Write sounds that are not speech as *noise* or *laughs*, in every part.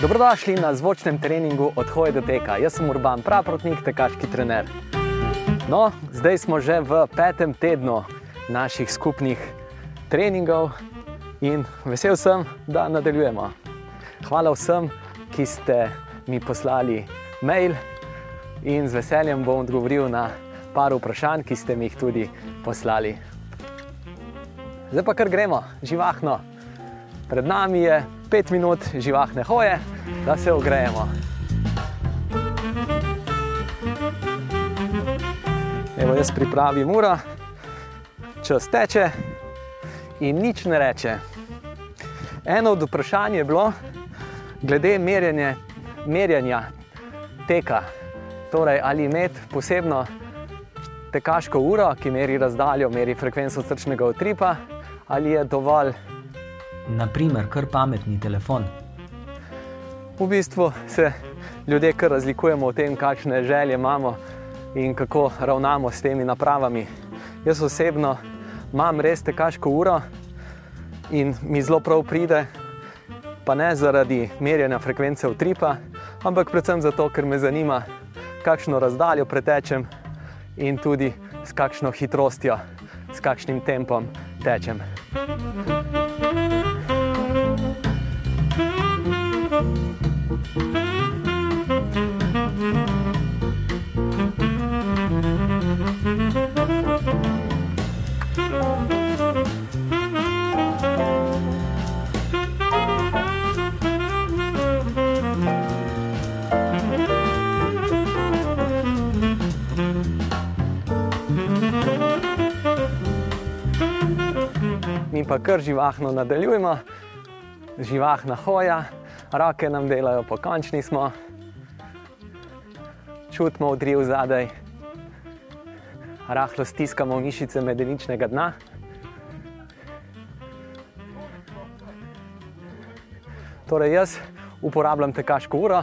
Dobrodošli na zvočnem treningu od hoje do teka. Jaz sem Urban Praprotnik, tekaški trener. No, zdaj smo že v petem tednu naših skupnih treningov in vesel sem, da nadaljujemo. Hvala vsem, ki ste mi poslali mail in z veseljem bom odgovoril na par vprašanj, ki ste mi jih tudi poslali. Zdaj pa kar gremo, živahno. Pred nami je 5 minut živahne hoje, da se ogrejemo. Evo, jaz pripravim uro, čas teče in nič ne reče. Eno od vprašanj je bilo glede merjenja, merjenja teka. Torej, ali imeti posebno tekaško uro, ki meri razdaljo, meri frekvenco srčnega utripa, ali je dovolj naprimer, kar pametni telefon. V bistvu se ljudje kar razlikujemo v tem, kakšne želje imamo in kako ravnamo s temi napravami. Jaz osebno imam res tekaško uro in mi zelo prav pride, pa ne zaradi merjenja frekvence utripa, ampak predvsem zato, ker me zanima, kakšno razdaljo pretečem in tudi s kakšno hitrostjo, s kakšnim tempom tečem. Mi pa kar živahno nadaljujemo, živahna hoja, roke nam delajo, pokončni smo, čutimo odriv zadaj, rahlo stiskamo mišice medeničnega dna. Torej, jaz uporabljam tekaško uro,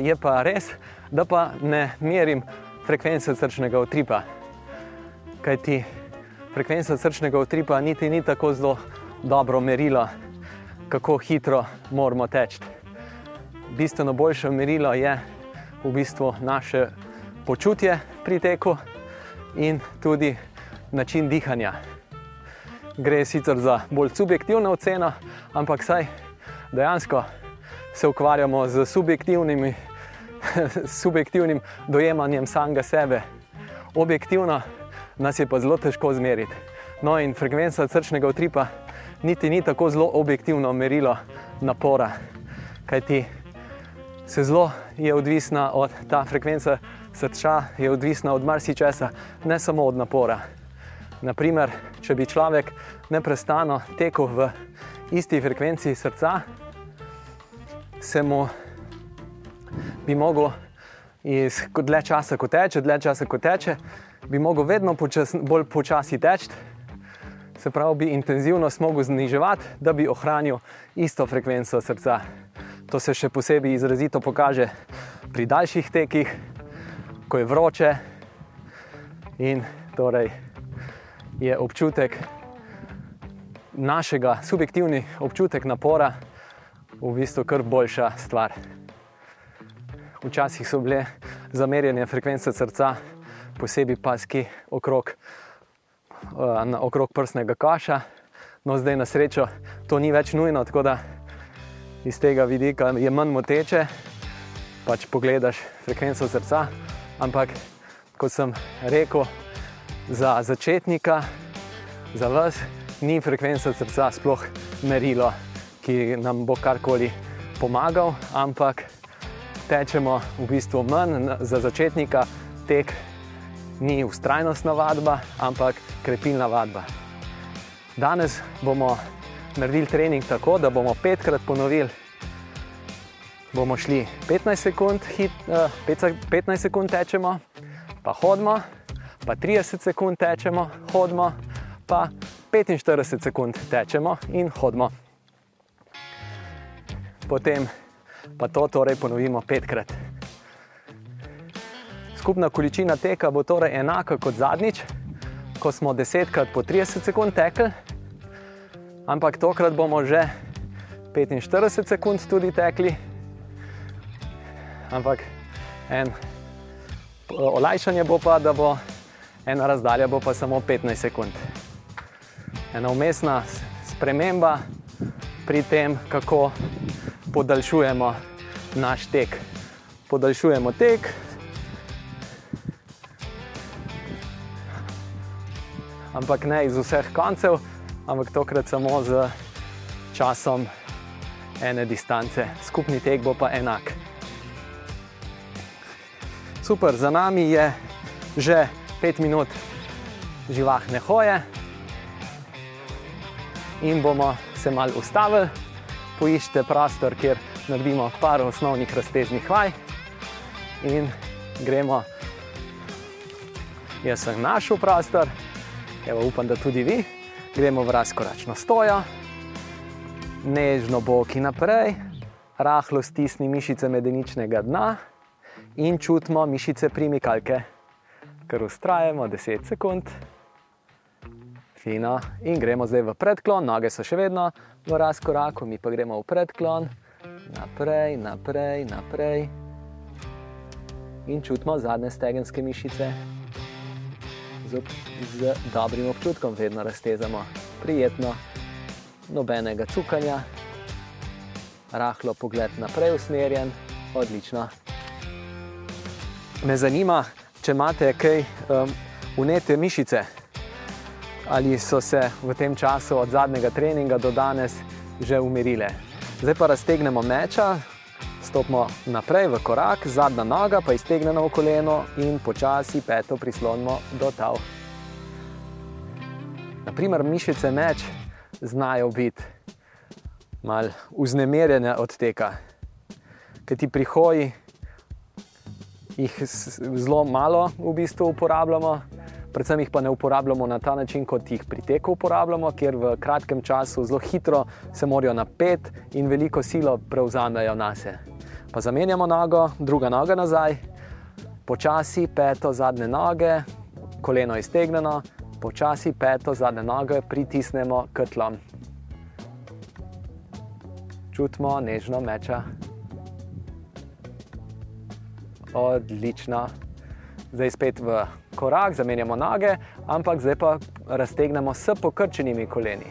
je pa res, da pa ne merim frekvence srčnega utripa. Kajti frekvenca srčnega utripa niti ni tako zelo dobro merilo, kako hitro moramo teči. Bistveno boljše merilo je v bistvu naše počutje pri teku in tudi način dihanja. Gre sicer za bolj subjektivno oceno, ampak saj dejansko se ukvarjamo z *laughs* subjektivnim dojemanjem samega sebe. Objektivno nas je pa zelo težko zmeriti. No, in frekvenca srčnega utripa niti ni tako zelo objektivno merilo napora, kajti se zelo je odvisna od ta frekvenca srca, je odvisna od marsičesa, ne samo od napora. Naprimer, če bi človek neprestano tekel v isti frekvenci srca, se mu bi mogel iz dlje časa, ko teče, dlje časa, ko teče, bi mogel vedno počas, bolj počasi teči, se pravi, bi intenzivnost mogel zniževati, da bi ohranil isto frekvenco srca. To se še posebej izrazito pokaže pri daljših tekih, ko je vroče in torej je občutek našega, subjektivni občutek napora v bistvu kar boljša stvar. Včasih so bile zamerjene frekvence srca, posebej paski okrog, uh, okrog prsnega kaša, no zdaj na srečo to ni več nujno, tako da iz tega vidika je manj moteče, pač pogledaš frekvenco srca, ampak kot sem rekel, za začetnika, za vas, ni frekvenca srca sploh merilo, ki nam bo karkoli pomagal, ampak tečemo v bistvu manj za začetnika, tek ni ustrajnostna vadba, ampak krepilna vadba. Danes bomo naredili trening tako, da bomo petkrat ponovili. Bomo šli 15 sekund, hit, uh, 15 sekund tečemo, pa hodimo, pa 30 sekund tečemo, hodimo, pa 45 sekund tečemo in hodimo. Potem pa to torej ponovimo petkrat. Skupna količina teka bo torej enaka kot zadnjič, ko smo 10krat po 30 sekund tekli, ampak tokrat bomo že 45 sekund tudi tekli, ampak en olajšanje bo pa, da bo ena razdalja bo pa samo 15 sekund. Ena umestna sprememba pri tem, kako podaljšujemo naš tek. Podaljšujemo tek. Ampak ne iz vseh koncev, ampak tokrat samo z časom ene distance. Skupni tek bo pa enak. Super, za nami je že 5 minut živahne hoje in bomo se mal ustavili, poiščite prostor, kjer naredimo par osnovnih razteznih vaj in gremo. Jaz sem našel prostor, Evo, upam, da tudi vi. Gremo v razkoračno stojo, nežno boki naprej, rahlo stisni mišice medeničnega dna in čutimo mišice primikalke, ker ustrajamo 10 sekund. Fino. In gremo zdaj v predklon, noge so še vedno v razkoraku, mi pa gremo v predklon, naprej, naprej, naprej. In čutimo zadnje stegenske mišice. Z, z dobrim občutkom vedno raztezamo, prijetno, nobenega cukanja, rahlo pogled naprej usmerjen, odlično. Me zanima, če imate kaj um, unete mišice, ali so se v tem času od zadnjega treninga do danes že umirile. Zdaj pa raztegnemo meča, stopimo naprej v korak, zadnja noga pa iztegnemo v koleno in počasi peto prislonimo do tav. Naprimer, mišice meč znajo biti malo uznemirjene od tega, ker ti prihoji jih zelo malo v bistvu uporabljamo, predvsem jih pa ne uporabljamo na ta način, kot jih pri teku uporabljamo, ker v kratkem času zelo hitro se morajo napet in veliko silo prevzamejo na sebe. Pa zamenjamo nogo, druga noga nazaj, počasi peto zadnje noge, koleno iztegnjeno, počasi peto zadnje noge pritisnemo k tlom. Čutimo nežno meča. Odlično. Zdaj spet v korak, zamenjamo noge, ampak zdaj pa raztegnemo s pokrčenimi koleni.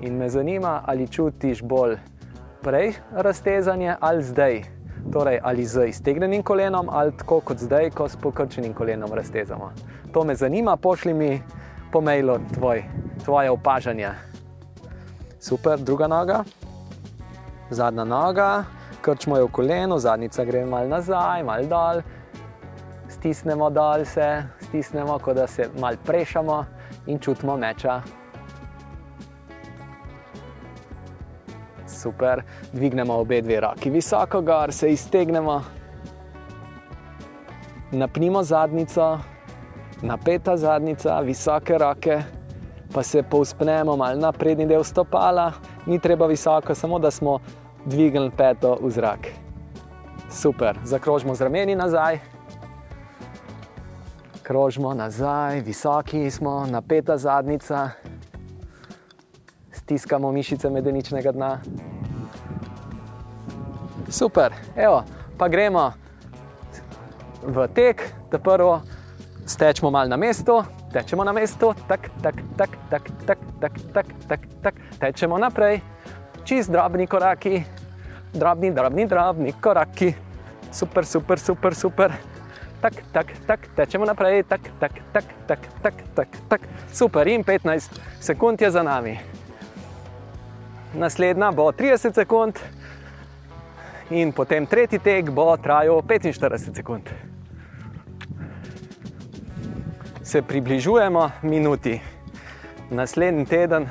In me zanima, ali čutiš bolj prej raztezanje ali zdaj. Torej, ali z iztegnjenim kolenom, ali tako kot zdaj, ko s pokrčenim kolenom raztezamo. To me zanima, pošli mi po mailu tvoj, tvoje opažanje. Super, druga noga, zadnja noga, krčmo je v kolenu, zadnjica gre malo nazaj, malo dol, stisnemo dol se, stisnemo, kot da se malo prešamo in čutimo meča. Super, dvignemo obe dve roki visoko, gor se iztegnemo, napnimo zadnjico, napeta zadnjica, visoke roke, pa se povzpnemo malo na prednji del stopala, ni treba visoko, samo da smo dvignili peto v zrak. Super, zakrožimo z rameni nazaj, krožimo nazaj, visoki smo, napeta zadnjica, stiskamo mišice medeničnega dna. Super, evo, pa gremo v tek, da prvo stečemo malo na mestu, tečemo na mestu, tak, tak, tak, tak, tak, tak, tak, tak, tak, tečemo naprej, čist drobni koraki, drobni, drobni, drobni koraki, super, super, super, super. Tak, tak, tak, tečemo naprej, tak, tak, tak, tak, tak, tak, tak, super, in 15 sekund je za nami. Naslednja bo 30 sekund, in potem tretji tek bo trajal 45 sekund. Se približujemo minuti, naslednji teden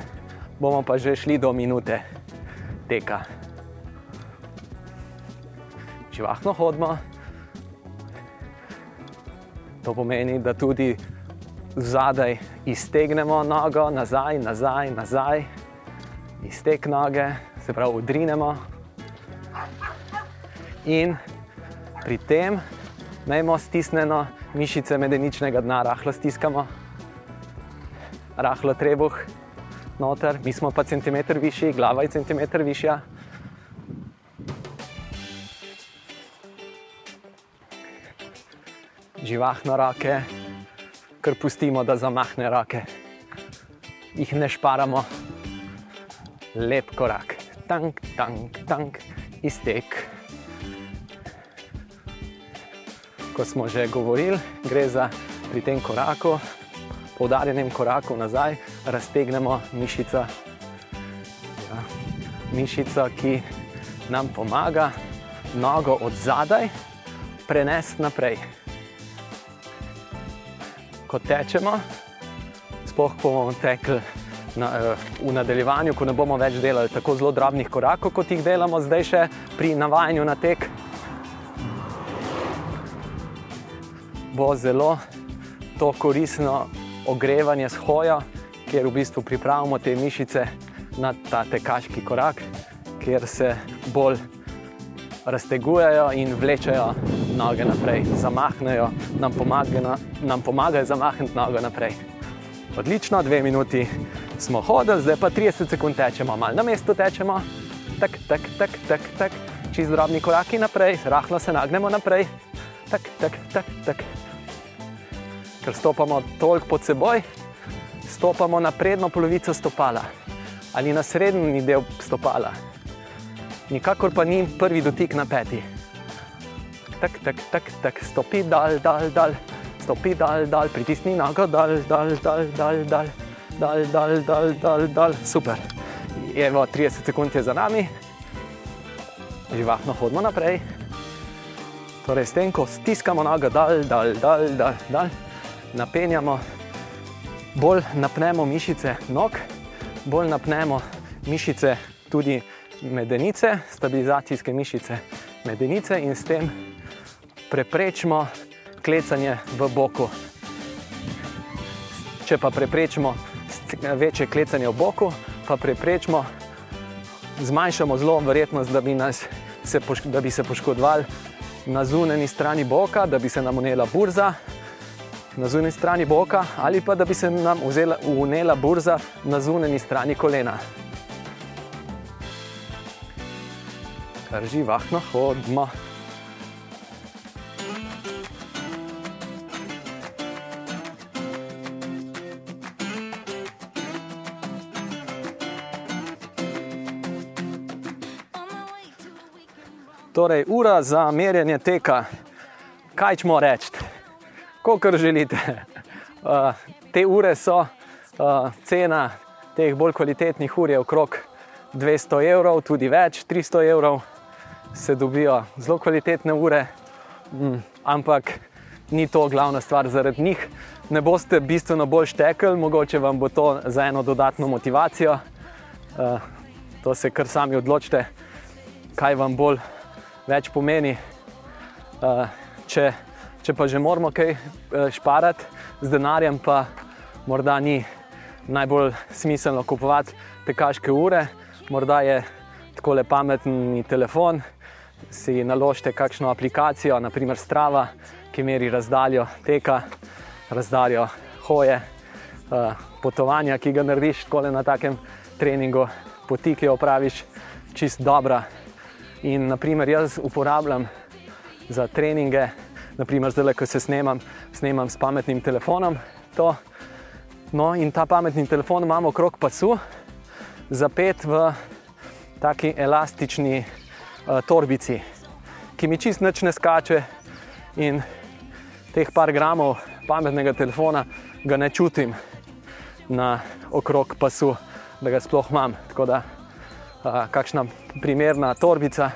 bomo pa že šli do minute teka. Živahno hodimo. To pomeni, da tudi zadaj iztegnemo nogo, nazaj, nazaj, nazaj, iztek noge, se pravi, udrinemo. In pri tem imamo stisnjeno mišice medeničnega dna, rahlo stiskamo, rahlo trebuh, noter, mi smo pa centimeter višji, glava je centimeter višja. Živahno roke, kar pustimo, da zamahne roke. Jih ne šparamo, lep korak, tank, tank, tank, iztek. Ko smo že govorili, gre za pri tem koraku, poudarjenem koraku nazaj, raztegnemo mišico. Ja, mišico, ki nam pomaga nogo od zadaj prenesti naprej. Ko tečemo, sploh ko bomo tekli na, v nadaljevanju, ko ne bomo več delali tako zelo drobnih korakov, kot jih delamo zdaj še pri navajanju na tek. Bo zelo to koristno ogrevanje s hojo, kjer v bistvu pripravimo te mišice na ta tekaški korak, kjer se bolj raztegujejo in vlečejo noge naprej, zamahnejo, nam pomagajo, nam pomagajo zamahniti nogo naprej. Odlično, dve minuti smo hodili, zdaj pa 30 sekund tečemo, malo na mestu tečemo, tak, tak, tak, tak, tak. čez drobni koraki naprej, rahlo se nagnemo naprej, tak, tak, tak, tak. Ker stopamo toliko pod seboj, stopamo na prednjo polovico stopala ali na srednji del stopala. Nikakor pa ni prvi dotik na peti. Tak, tak, tak, tak, stopi dal, dal, dal, stopi dal, dal, pritisni nogo, dal, dal, dal, dal, dal, dal, dal, dal, dal, dal. super. Evo, 30 sekund je za nami, živahno hodimo naprej. Torej, s tem, ko stiskamo nogo, dal, dal, dal, dal, dal, napenjamo, bolj napnemo mišice nog, bolj napnemo mišice tudi medenice, stabilizacijske mišice medenice in s tem preprečimo klecanje v boku. Če pa preprečimo večje klecanje v boku, pa preprečimo, zmanjšamo zelo verjetnost, da bi, nas, se, da bi se poškodovali na zunanji strani boka, da bi se nam unela burza na zunanji strani boka ali pa da bi se nam vzela, unela burza na zunanji strani kolena. Kar živahno hodimo. Torej, ura za merjenje teka, kaj ćemo reči? Kot želite. Uh, *laughs* te ure so, uh, cena teh bolj kvalitetnih ur je okrog 200 evrov, tudi več, 300 evrov, se dobijo zelo kvalitetne ure, mm, ampak ni to glavna stvar zaradi njih. Ne boste bistveno bolj štekli, mogoče vam bo to za eno dodatno motivacijo. Uh, to se kar sami odločite, kaj vam bolj več pomeni. Uh, če, če pa že moramo kaj šparati z denarjem, pa morda ni najbolj smiselno kupovati tekaške ure, morda je tako le pametni telefon. Si naložite kakšno aplikacijo, naprimer Strava, ki meri razdaljo teka, razdaljo hoje, potovanja, ki ga narediš na takem treningu, poti, ki jo opraviš, čist dobra. In naprimer jaz uporabljam za treninge, naprimer zdaj, ko se snemam, snemam s pametnim telefonom. To. No, in ta pametni telefon imamo okrog pasu, zapet v taki elastični uh, torbici, ki mi čist noč ne skače in teh par gramov pametnega telefona ga ne čutim na okrog pasu, da ga sploh imam. Tako da, kakšna primerna torbica.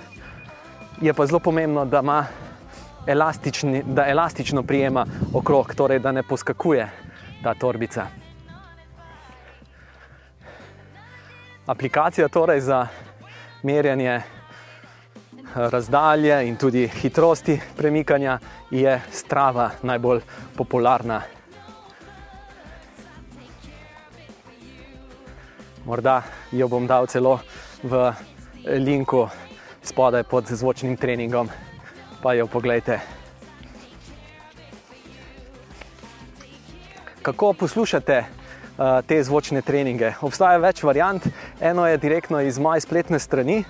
Je pa zelo pomembno, da ima da elastično prijema okrog, torej da ne poskakuje ta torbica. Aplikacija torej za merjanje razdalje in tudi hitrosti premikanja je Strava najbolj popularna. Morda jo bom dal celo v linku spodaj pod zvočnim treningom pa jo pogledajte. Kako poslušate uh, te zvočne treninge. Obstaja več variant. Eno je direktno iz moje spletne strani,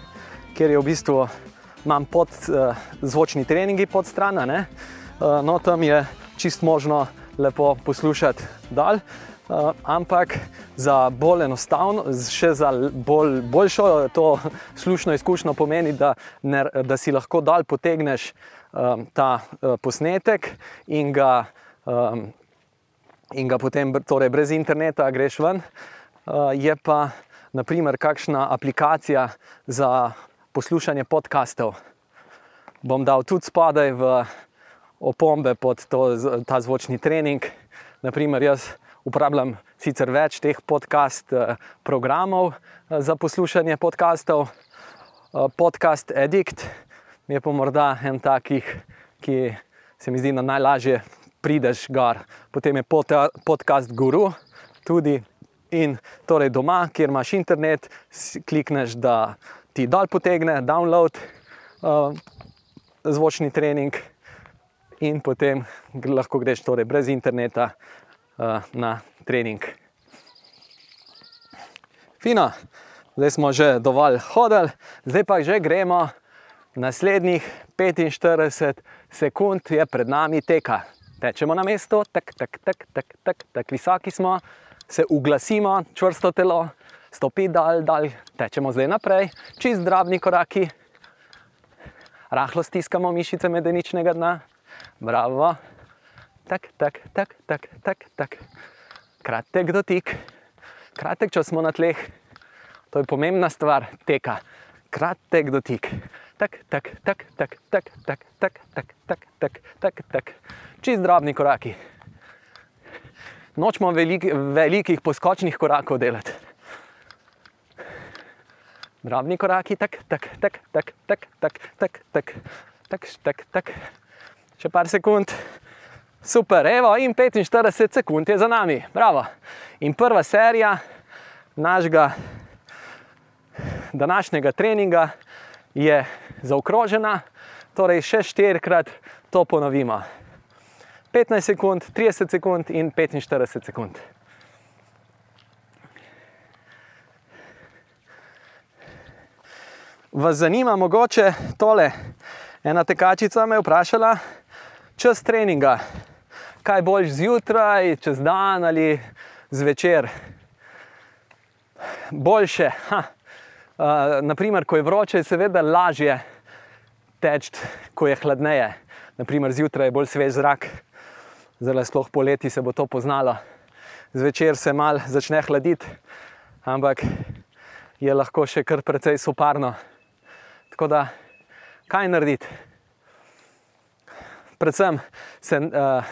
kjer je v bistvu imam pod uh, zvočni treningi pod stran. Uh, no, tam je čist možno lepo poslušati dal. Uh, ampak za bolj enostavno, še za bolj, boljšo to *laughs* slušno izkušnjo pomeni, da, ne, da si lahko dal potegneš um, ta uh, posnetek in ga, um, in ga potem, torej brez interneta, greš ven. Uh, je pa, naprimer, kakšna aplikacija za poslušanje podkastov. Bom dal tudi spodaj v opombe pod to, ta zvočni trening. Naprimer, jaz uporabljam sicer več teh podcast eh, programov eh, za poslušanje podkastov. Eh, podcast Edict je pa morda en takih, ki se mi zdi, da najlažje prideš gor. Potem je podcast Guru, tudi in torej doma, kjer imaš internet, klikneš, da ti dol potegne, download uh, zvočni trening. In potem lahko greš torej brez interneta uh, na trening. Fino, zdaj smo že dovolj hodili, zdaj pa že gremo. Naslednjih 45 sekund je pred nami teka. Tečemo na mesto, tako, tako, tako, tako, tako, tak, visoki smo, se uglasimo, čvrsto telo, stopi dal, dal, tečemo zdaj naprej, čist drobni koraki, rahlo stiskamo mišice medeničnega dna, bravo tak, tak, tak, tak, tak, tak. Kratek dotik, kratek, če smo na tleh, to je pomembna stvar, teka, kratek dotik. Tak, tak, tak, tak, tak, tak, tak, tak, tak, tak, tak, tak. čist drobni koraki. Nočemo velik, velikih poskočnih korakov delati. Drobni koraki, tak, tak, tak, tak, tak, tak, tak, tak, tak, tak, tak. Še par sekund. Super, evo, in 45 sekund je za nami, bravo. In prva serija našega današnjega treninga je zaokrožena, torej še štirikrat to ponovimo. 15 sekund, 30 sekund in 45 sekund. Vas zanima mogoče tole? Ena tekačica me je vprašala, čas treninga kaj boljš zjutraj, čez dan ali zvečer. Boljše. Uh, naprimer, ko je vroče, je seveda lažje teči, ko je hladneje. Naprimer, zjutraj je bolj svež zrak, zelo sploh poleti se bo to poznalo. Zvečer se mal začne hladiti, ampak je lahko še kar precej soparno. Tako da, kaj narediti? Predvsem, se, uh,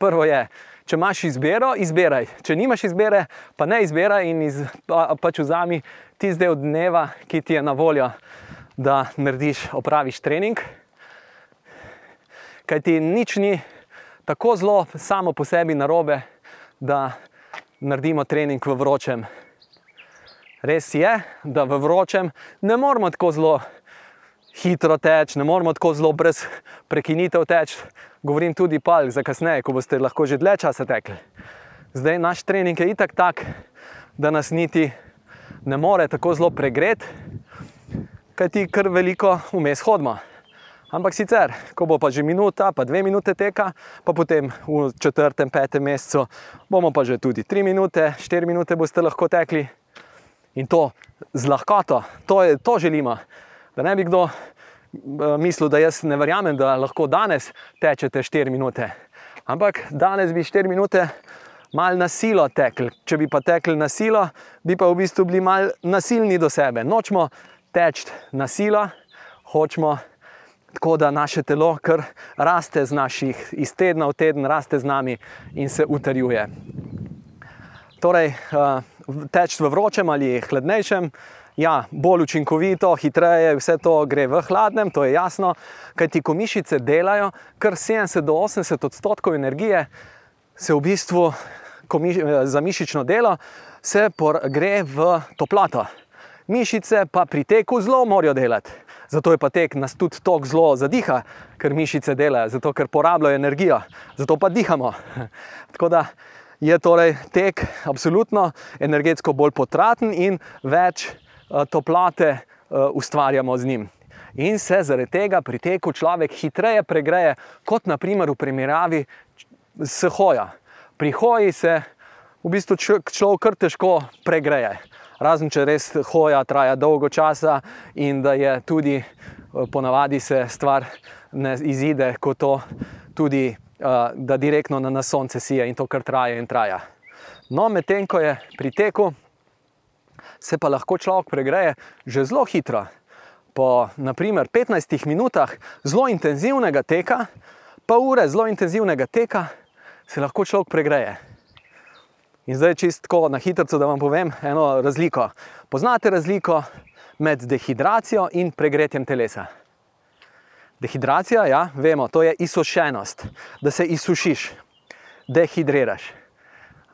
prvo je, če imaš izbiro, izbiraj. Če nimaš izbire, pa ne izbiraj in iz, pa, pač vzami tisti del dneva, ki ti je na voljo, da narediš, opraviš trening. Kaj ti nič ni tako zelo samo po sebi narobe, da naredimo trening v vročem. Res je, da v vročem ne moramo tako zelo hitro teči, ne moramo tako zelo brez prekinitev teči. Govorim tudi pal za kasneje, ko boste lahko že dlje časa tekli. Zdaj naš trening je itak tak, da nas niti ne more tako zelo pregreti, kaj ti kar veliko vmes hodimo. Ampak sicer, ko bo pa že minuta, pa dve minute teka, pa potem v četrtem, petem mesecu bomo pa že tudi tri minute, štiri minute boste lahko tekli in to z lahkoto, to, je, to želimo. Da ne bi kdo eh, mislil, da jaz ne verjamem, da lahko danes tečete 4 minute. Ampak danes bi 4 minute mal na silo tekli. Če bi pa tekli na silo, bi pa v bistvu bili mal nasilni do sebe. Nočemo teči na silo, hočemo tako, da naše telo kar raste z naših, iz tedna v teden raste z nami in se utrjuje. Torej, uh, teči v vročem ali hladnejšem ja, bolj učinkovito, hitreje, vse to gre v hladnem, to je jasno, kaj ti komišice delajo, kar 70 do 80 odstotkov energije se v bistvu komiš, za mišično delo gre v toploto. Mišice pa pri teku zelo morajo delati. Zato je pa tek nas tudi tako zelo zadiha, ker mišice delajo, zato ker porabljajo energijo, zato pa dihamo. *laughs* Tako da je torej tek absolutno energetsko bolj potraten in več toplote uh, ustvarjamo z njim. In se zaradi tega pri teku človek hitreje pregreje, kot naprimer v primerjavi s hojo. Pri hoji se v bistvu človek kar težko pregreje. Razen če res hoja traja dolgo časa in da je tudi ponavadi se stvar ne izide kot to, tudi da direktno na nas sonce sije in to kar traja in traja. No, medtem ko je pri teku, se pa lahko človek pregreje že zelo hitro. Po naprimer 15 minutah zelo intenzivnega teka, pa ure zelo intenzivnega teka, se lahko človek pregreje. In zdaj čistko na hitro, da vam povem eno razliko. Poznate razliko med dehidracijo in pregretjem telesa? Dehidracija, ja, vemo, to je izsušenost, da se izsušiš, dehidriraš.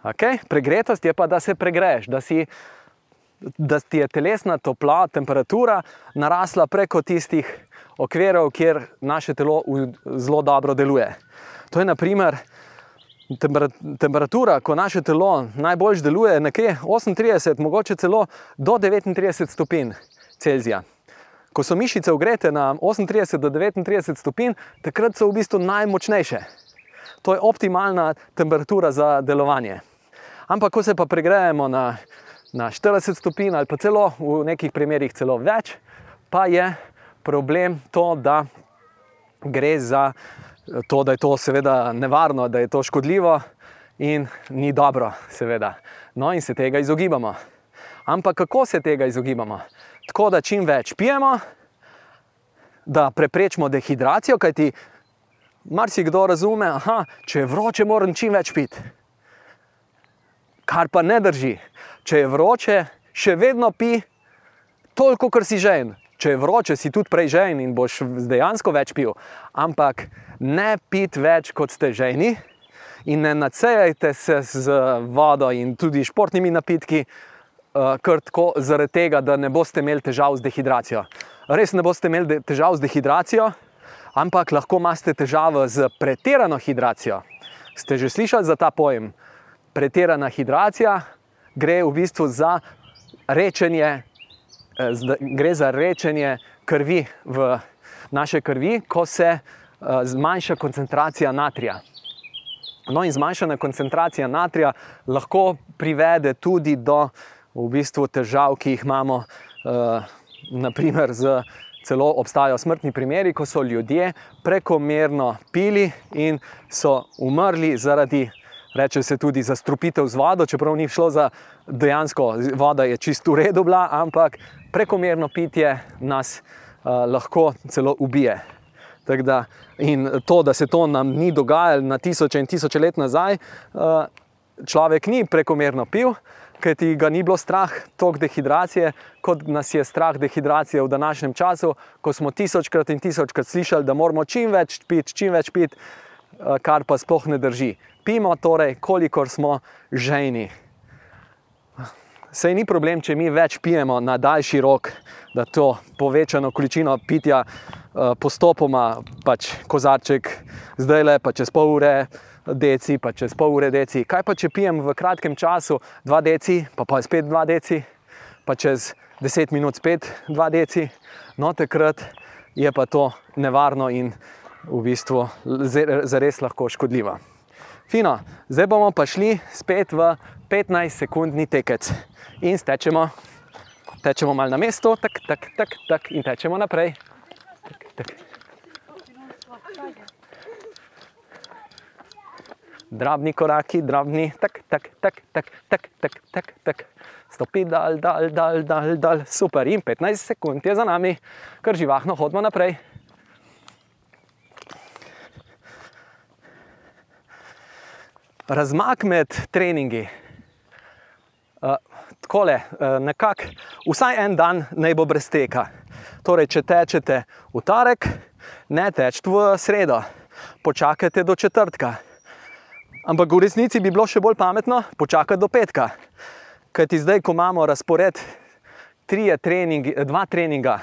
Okay? Pregretost je pa, da se pregreješ, da, si, da ti je telesna topla, temperatura narasla preko tistih okvirov, kjer naše telo zelo dobro deluje. To je naprimer temperatura, ko naše telo najbolj deluje, nekje 38, mogoče celo do 39 stopinj Celzija. Ko so mišice ugrete na 38 do 39 stopinj, takrat so v bistvu najmočnejše. To je optimalna temperatura za delovanje. Ampak, ko se pa pregrejemo na, na 40 stopinj ali pa celo v nekih primerjih celo več, pa je problem to, da gre za to, da je to seveda nevarno, da je to škodljivo in ni dobro, seveda. No, in se tega izogibamo. Ampak kako se tega izogibamo? Tako da čim več pijemo, da preprečimo dehidracijo, kajti marsikdo razume, da če je vroče, moram čim več piti. Kar pa ne drži. Če je vroče, še vedno pi toliko, kar si žen. Če je vroče, si tudi prej žen in boš dejansko več pil. Ampak ne pit več, kot ste ženi, in ne nacejajte se z vodo in tudi športnimi napitki, uh, tako zaradi tega, da ne boste imeli težav z dehidracijo. Res ne boste imeli težav z dehidracijo, ampak lahko imate težave z pretirano hidracijo. Ste že slišali za ta pojem? Pretirana hidracija gre v bistvu za rečenje, gre za rečenje krvi v naše krvi, ko se Eh, zmanjša koncentracija natrija. No, in zmanjšana koncentracija natrija lahko privede tudi do v bistvu, težav, ki jih imamo, uh, naprimer, z, celo obstajajo smrtni primeri, ko so ljudje prekomerno pili in so umrli zaradi, reče se tudi, zastrupitev z vodo, čeprav ni šlo za dejansko voda, je čisto v redu bila, ampak prekomerno pitje nas uh, lahko celo ubije. Da, in to, da se to nam ni dogajalo na tisoče in tisoče let nazaj, eh, človek ni prekomerno pil, ker ti ga ni bilo strah tok dehidracije, kot nas je strah dehidracije v današnjem času, ko smo tisočkrat in tisočkrat slišali, da moramo čim več piti, čim več piti, eh, kar pa sploh ne drži. Pimo torej, kolikor smo žejni. Sej ni problem, če mi več pijemo na daljši rok, da to povečano količino pitja uh, postopoma, pač kozarček, zdaj le pa čez pol ure, deci, pa čez pol ure, deci. Kaj pa če pijem v kratkem času dva deci, pa pa spet dva deci, pa čez deset minut spet dva deci, no takrat je pa to nevarno in v bistvu zares lahko škodljivo. Fino, zdaj bomo pa šli spet v 15-sekundni tekec in stečemo, tečemo malo na mestu, tak, tak, tak, tak, in tečemo naprej. Tak, tak. Drobni koraki, drobni, tak, tak, tak, tak, tak, tak, tak, tak. stopi dal, dal, dal, dal, dal, super. In 15 sekund je za nami, kar živahno hodimo naprej. Razmak med treningi. Uh, takole, uh, nekako, vsaj en dan naj bo brez teka. Torej, če tečete v torek, ne tečete v sredo, počakajte do četrtka. Ampak v resnici bi bilo še bolj pametno počakati do petka. Ker ti zdaj, ko imamo razpored treningi, dva treninga,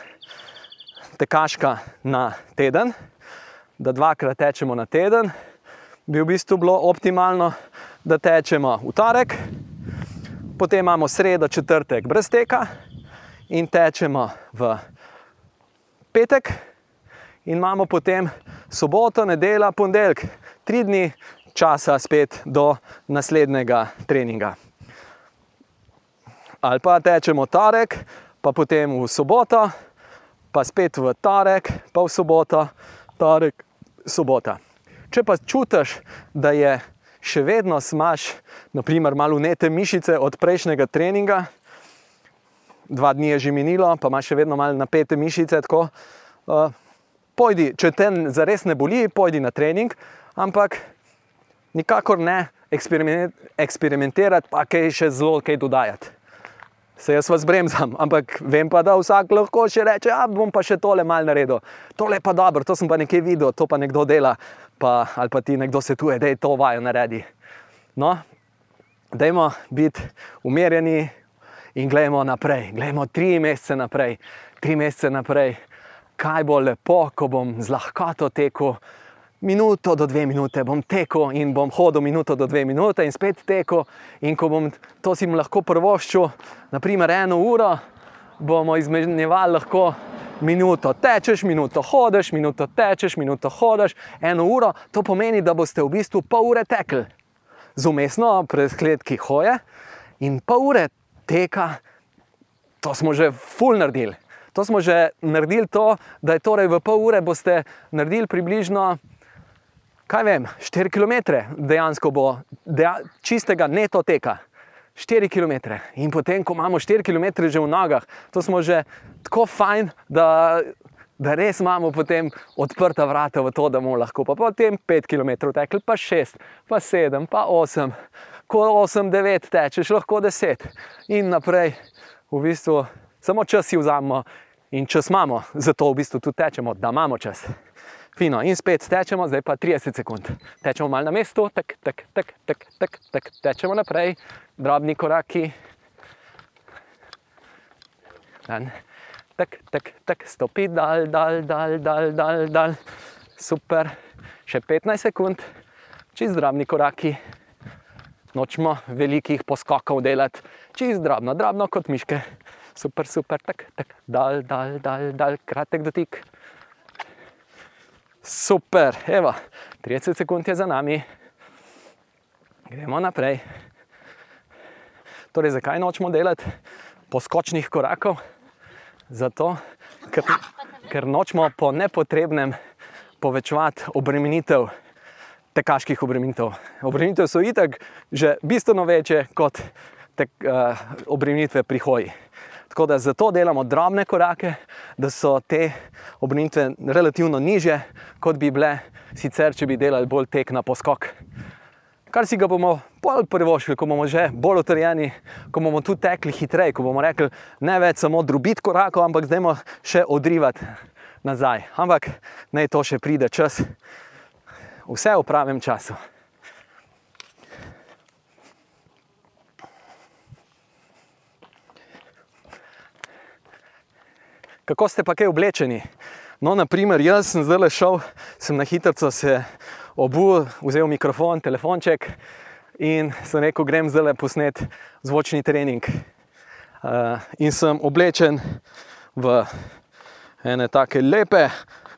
tekaška na teden, da dvakrat tečemo na teden, bi v bistvu bilo optimalno, da tečemo v torek, potem imamo sredo, četrtek brez teka in tečemo v petek, in imamo potem soboto, nedeljo, ponedeljek, tri dni časa spet do naslednjega treninga. Ali pa tečemo torek, pa potem v soboto, pa spet v torek, pa v soboto, torek, sobota. Če pa čutiš, da je še vedno smaš, naprimer, malo unete mišice od prejšnjega treninga, dva dni je že minilo, pa imaš še vedno malo napete mišice, tako, uh, pojdi, če te zares ne boli, pojdi na trening, ampak nikakor ne eksperimentirati, pa kaj še zelo kaj dodajati. Se jaz vas bremzam, ampak vem pa, da vsak lahko še reče, da bom pa še tole mal naredil. Tole pa dobro, to sem pa nekaj videl, to pa nekdo dela, pa, ali pa ti nekdo svetuje, da je to vajo naredi. No, dajmo biti umirjeni in gledamo naprej, gledamo tri mesece naprej, tri mesece naprej kaj bo lepo, ko bom z lahkoto tekel. Minuto do dve minute bom tekel in bom hodil minuto do dve minute in spet tekel. In ko bom to si lahko prvoščil, naprimer eno uro, bomo izmenjevali lahko minuto tečeš, minuto hodiš, minuto tečeš, minuto hodiš, eno uro. To pomeni, da boste v bistvu pol ure tekli z umestno preskledki hoje in pol ure teka, to smo že full naredili. To smo že naredili, to, da je torej v pol ure boste naredili približno, kaj vem, 4 km, dejansko bo deja, čistega neto teka. 4 km. In potem, ko imamo 4 km že v nogah, to smo že tako fajn, da, da res imamo potem odprta vrata v to, da bomo lahko pa potem 5 km tekli, pa 6, pa 7, pa 8, ko 8, 9 tečeš, lahko 10 in naprej. V bistvu samo čas si vzamemo In čas imamo, zato v bistvu tudi tečemo, da imamo čas. Fino, in spet tečemo, zdaj pa 30 sekund. Tečemo malo na mestu, tak, tak, tak, tak, tak, tak, tečemo naprej, drobni koraki. Dan. Tak, tak, tak, stopi, dal, dal, dal, dal, dal, dal. Super, še 15 sekund, čez drobni koraki. Nočemo velikih poskokov delati, čez drobno, drobno kot miške super, super, tak, tak, dal, dal, dal, dal, kratek dotik. Super, evo, 30 sekund je za nami, gremo naprej. Torej, zakaj nočemo delati poskočnih korakov? Zato, ker, ker nočemo po nepotrebnem povečevati obremenitev, tekaških obremenitev. Obremenitev so itak že bistveno večje kot tek, uh, obremenitve pri hoji. Tako da zato delamo drobne korake, da so te obrnitve relativno niže, kot bi bile sicer, če bi delali bolj tek na poskok. Kar si ga bomo bolj privoščili, ko bomo že bolj utrjeni, ko bomo tu tekli hitreje, ko bomo rekli, ne več samo drobiti korakov, ampak zdaj moramo še odrivati nazaj. Ampak naj to še pride čas, vse v pravem času. Kako ste pa kaj oblečeni? No, naprimer, jaz sem zdaj le šel, sem na hitro se obul, vzel mikrofon, telefonček in sem rekel, grem zdaj le posnet zvočni trening. Uh, in sem oblečen v ene take lepe,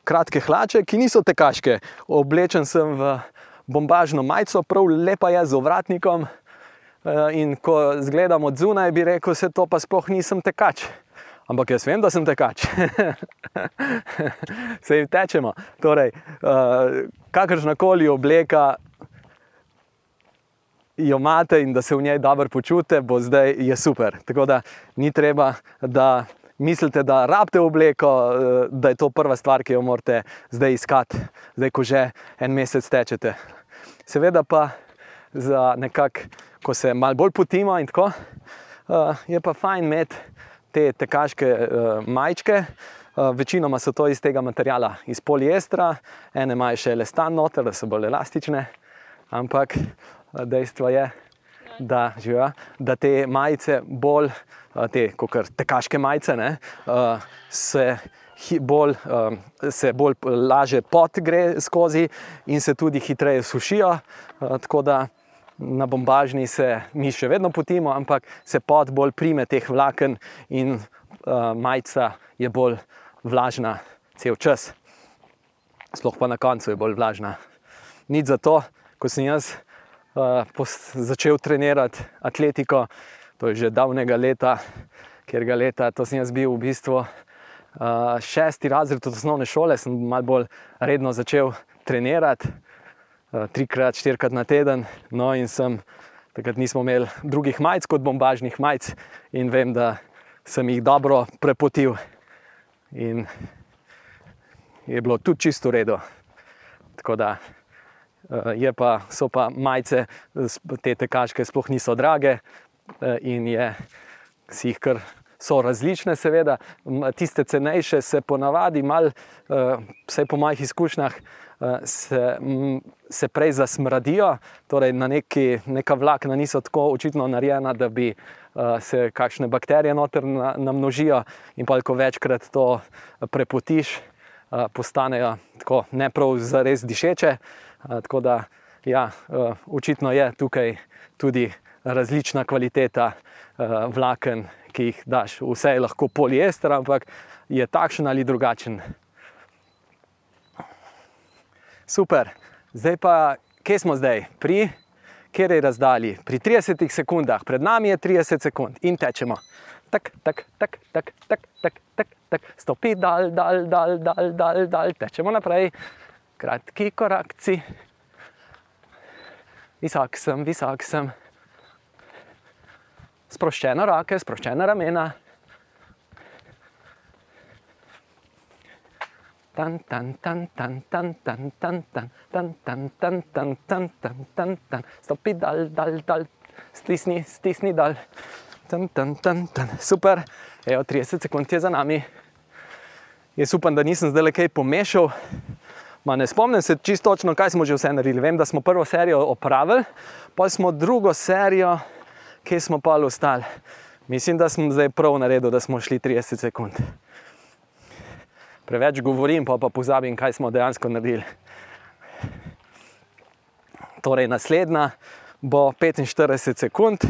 kratke hlače, ki niso tekaške. Oblečen sem v bombažno majico, prav lepa je z ovratnikom. Uh, in ko zgledam od zunaj, bi rekel, se to pa sploh nisem tekač. Ampak jaz vem, da sem tekač. *laughs* Se jim tečemo. Torej, uh, kakršna koli obleka jo imate in da se v njej dobro počutite, bo zdaj je super. Tako da ni treba, da mislite, da rabite obleko, uh, da je to prva stvar, ki jo morate zdaj iskati, zdaj ko že en mesec tečete. Seveda pa za nekak, ko se malo bolj potimo in tako, uh, je pa fajn imeti te tekaške uh, majčke. Uh, večinoma so to iz tega materiala, iz poliestra, ene imajo še le stan noter, da so bolj elastične. Ampak uh, dejstvo je, da, živa, da te majice, bolj te tekaške majice, ne, uh, se. Bolj, um, se bolj laže pot gre skozi, in se tudi hitreje sušijo. Uh, tako da na bombažni se mi še vedno potimo, ampak se pot bolj prime teh vlaken in uh, majica je bolj vlažna cel čas. Sploh pa na koncu je bolj vlažna. Nič za to, ko sem jaz uh, začel trenirati atletiko, to je že davnega leta, ker ga leta, to sem jaz bil v bistvu. Uh, šesti razred od osnovne šole sem malo bolj redno začel trenirati, trikrat, štirikrat na teden. No, in sem takrat nismo imeli drugih majic kot bombažnih majic, in vem, da sem jih dobro prepotil. In je bilo tudi čisto redo. Tako da uh, pa, so pa majice, te tekaške, sploh niso drage uh, in je, si jih kar so različne, seveda, tiste cenejše se ponavadi, mal, eh, vse po mojih izkušnjah, eh, se, se prej zasmradijo, torej na neki, neka vlakna niso tako očitno narejena, da bi eh, se kakšne bakterije noter namnožijo in pa, ko večkrat to prepotiš, postanejo tako ne prav za res dišeče. Tako da, ja, očitno je tukaj tudi različna kvaliteta vlaken ki jih daš, vse je lahko poliester, ampak je takšen ali drugačen. Super, zdaj pa, kje smo zdaj? Pri kateri razdalji? Pri 30 sekundah, pred nami je 30 sekund in tečemo. Tak, tak, tak, tak, tak, tak, tak, tak. stopi, dal, dal, dal, dal, dal, dal, tečemo naprej, kratki korakci. Visok sem, visok sem sproščene roke, sproščene ramena. Tan, tan, tan, tan, tan, tan, tan, tan, tan, tan, tan, tan, tan, tan, tan, tan, stopi dal, dal, dal, stisni, stisni dal. Tan, tan, tan, tan. Super, evo 30 sekund je za nami. Jaz upam, da nisem zdaj le kaj pomešal. Ma ne spomnim se čisto točno, kaj smo že vse naredili. Vem, da smo prvo serijo opravili, pa smo drugo serijo kje smo pa ostali. Mislim, da smo zdaj prav naredili, da smo šli 30 sekund. Preveč govorim, pa, pa pozabim, kaj smo dejansko naredili. Torej, naslednja bo 45 sekund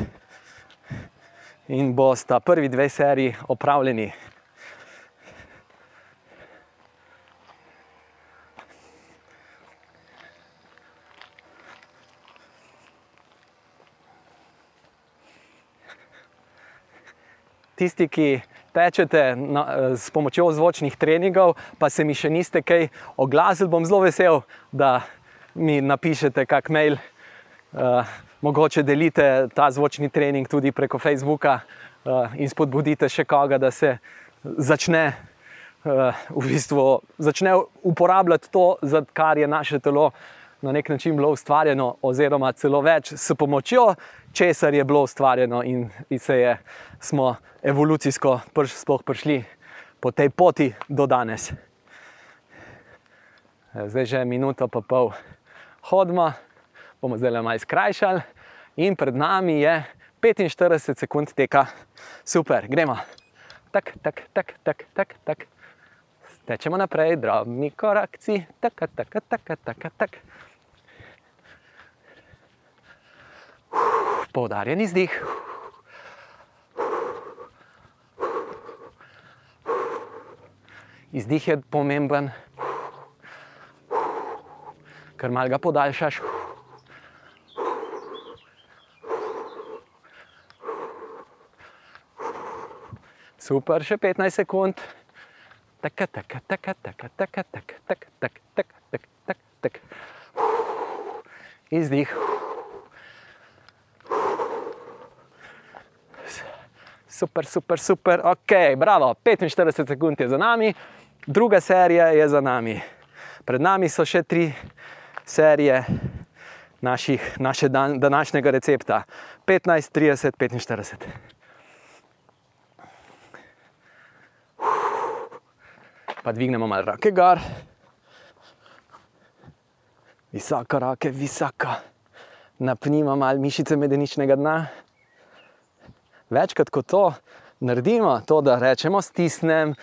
in bo sta prvi dve seriji opravljeni. tisti, ki tečete na, s pomočjo zvočnih treningov, pa se mi še niste kaj oglasili, bom zelo vesel, da mi napišete kak mail. Uh, mogoče delite ta zvočni trening tudi preko Facebooka uh, in spodbudite še koga, da se začne, uh, v bistvu, začne uporabljati to, za kar je naše telo na nek način bilo ustvarjeno, oziroma celo več s pomočjo česar je bilo ustvarjeno in, in se je, smo evolucijsko prš, sploh prišli po tej poti do danes. Zdaj že minuto pa pol hodimo, bomo zdaj le malo skrajšali in pred nami je 45 sekund teka. Super, gremo. Tak, tak, tak, tak, tak, tak. Tečemo naprej, drobni korakci, tak, tak, tak, tak, tak, tak. Poudarjen izdih. Izdih je pomemben, ker malo ga podaljšaš. Super, še 15 sekund. Taka, taka, taka, taka, taka, taka, taka, taka, taka, taka, taka. Izdih. Super, super, super, ok, bravo, 45 sekund je za nami, druga serija je za nami. Pred nami so še tri serije naših, naše dan, današnjega recepta: 15, 30, 45. Pa dvignemo malo roke gor, visoko roke, visoko, napnimo malo mišice medeničnega dna večkrat kot to naredimo, to, da rečemo, stisnem,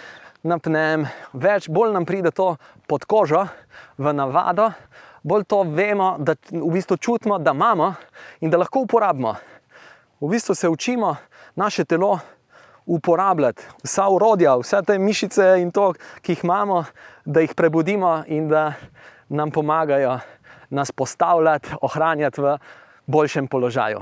napnem, več, bolj nam pride to pod kožo, v navado, bolj to vemo, da v bistvu čutimo, da imamo in da lahko uporabimo. V bistvu se učimo naše telo uporabljati, vsa urodja, vse te mišice in to, ki jih imamo, da jih prebudimo in da nam pomagajo nas postavljati, ohranjati v boljšem položaju.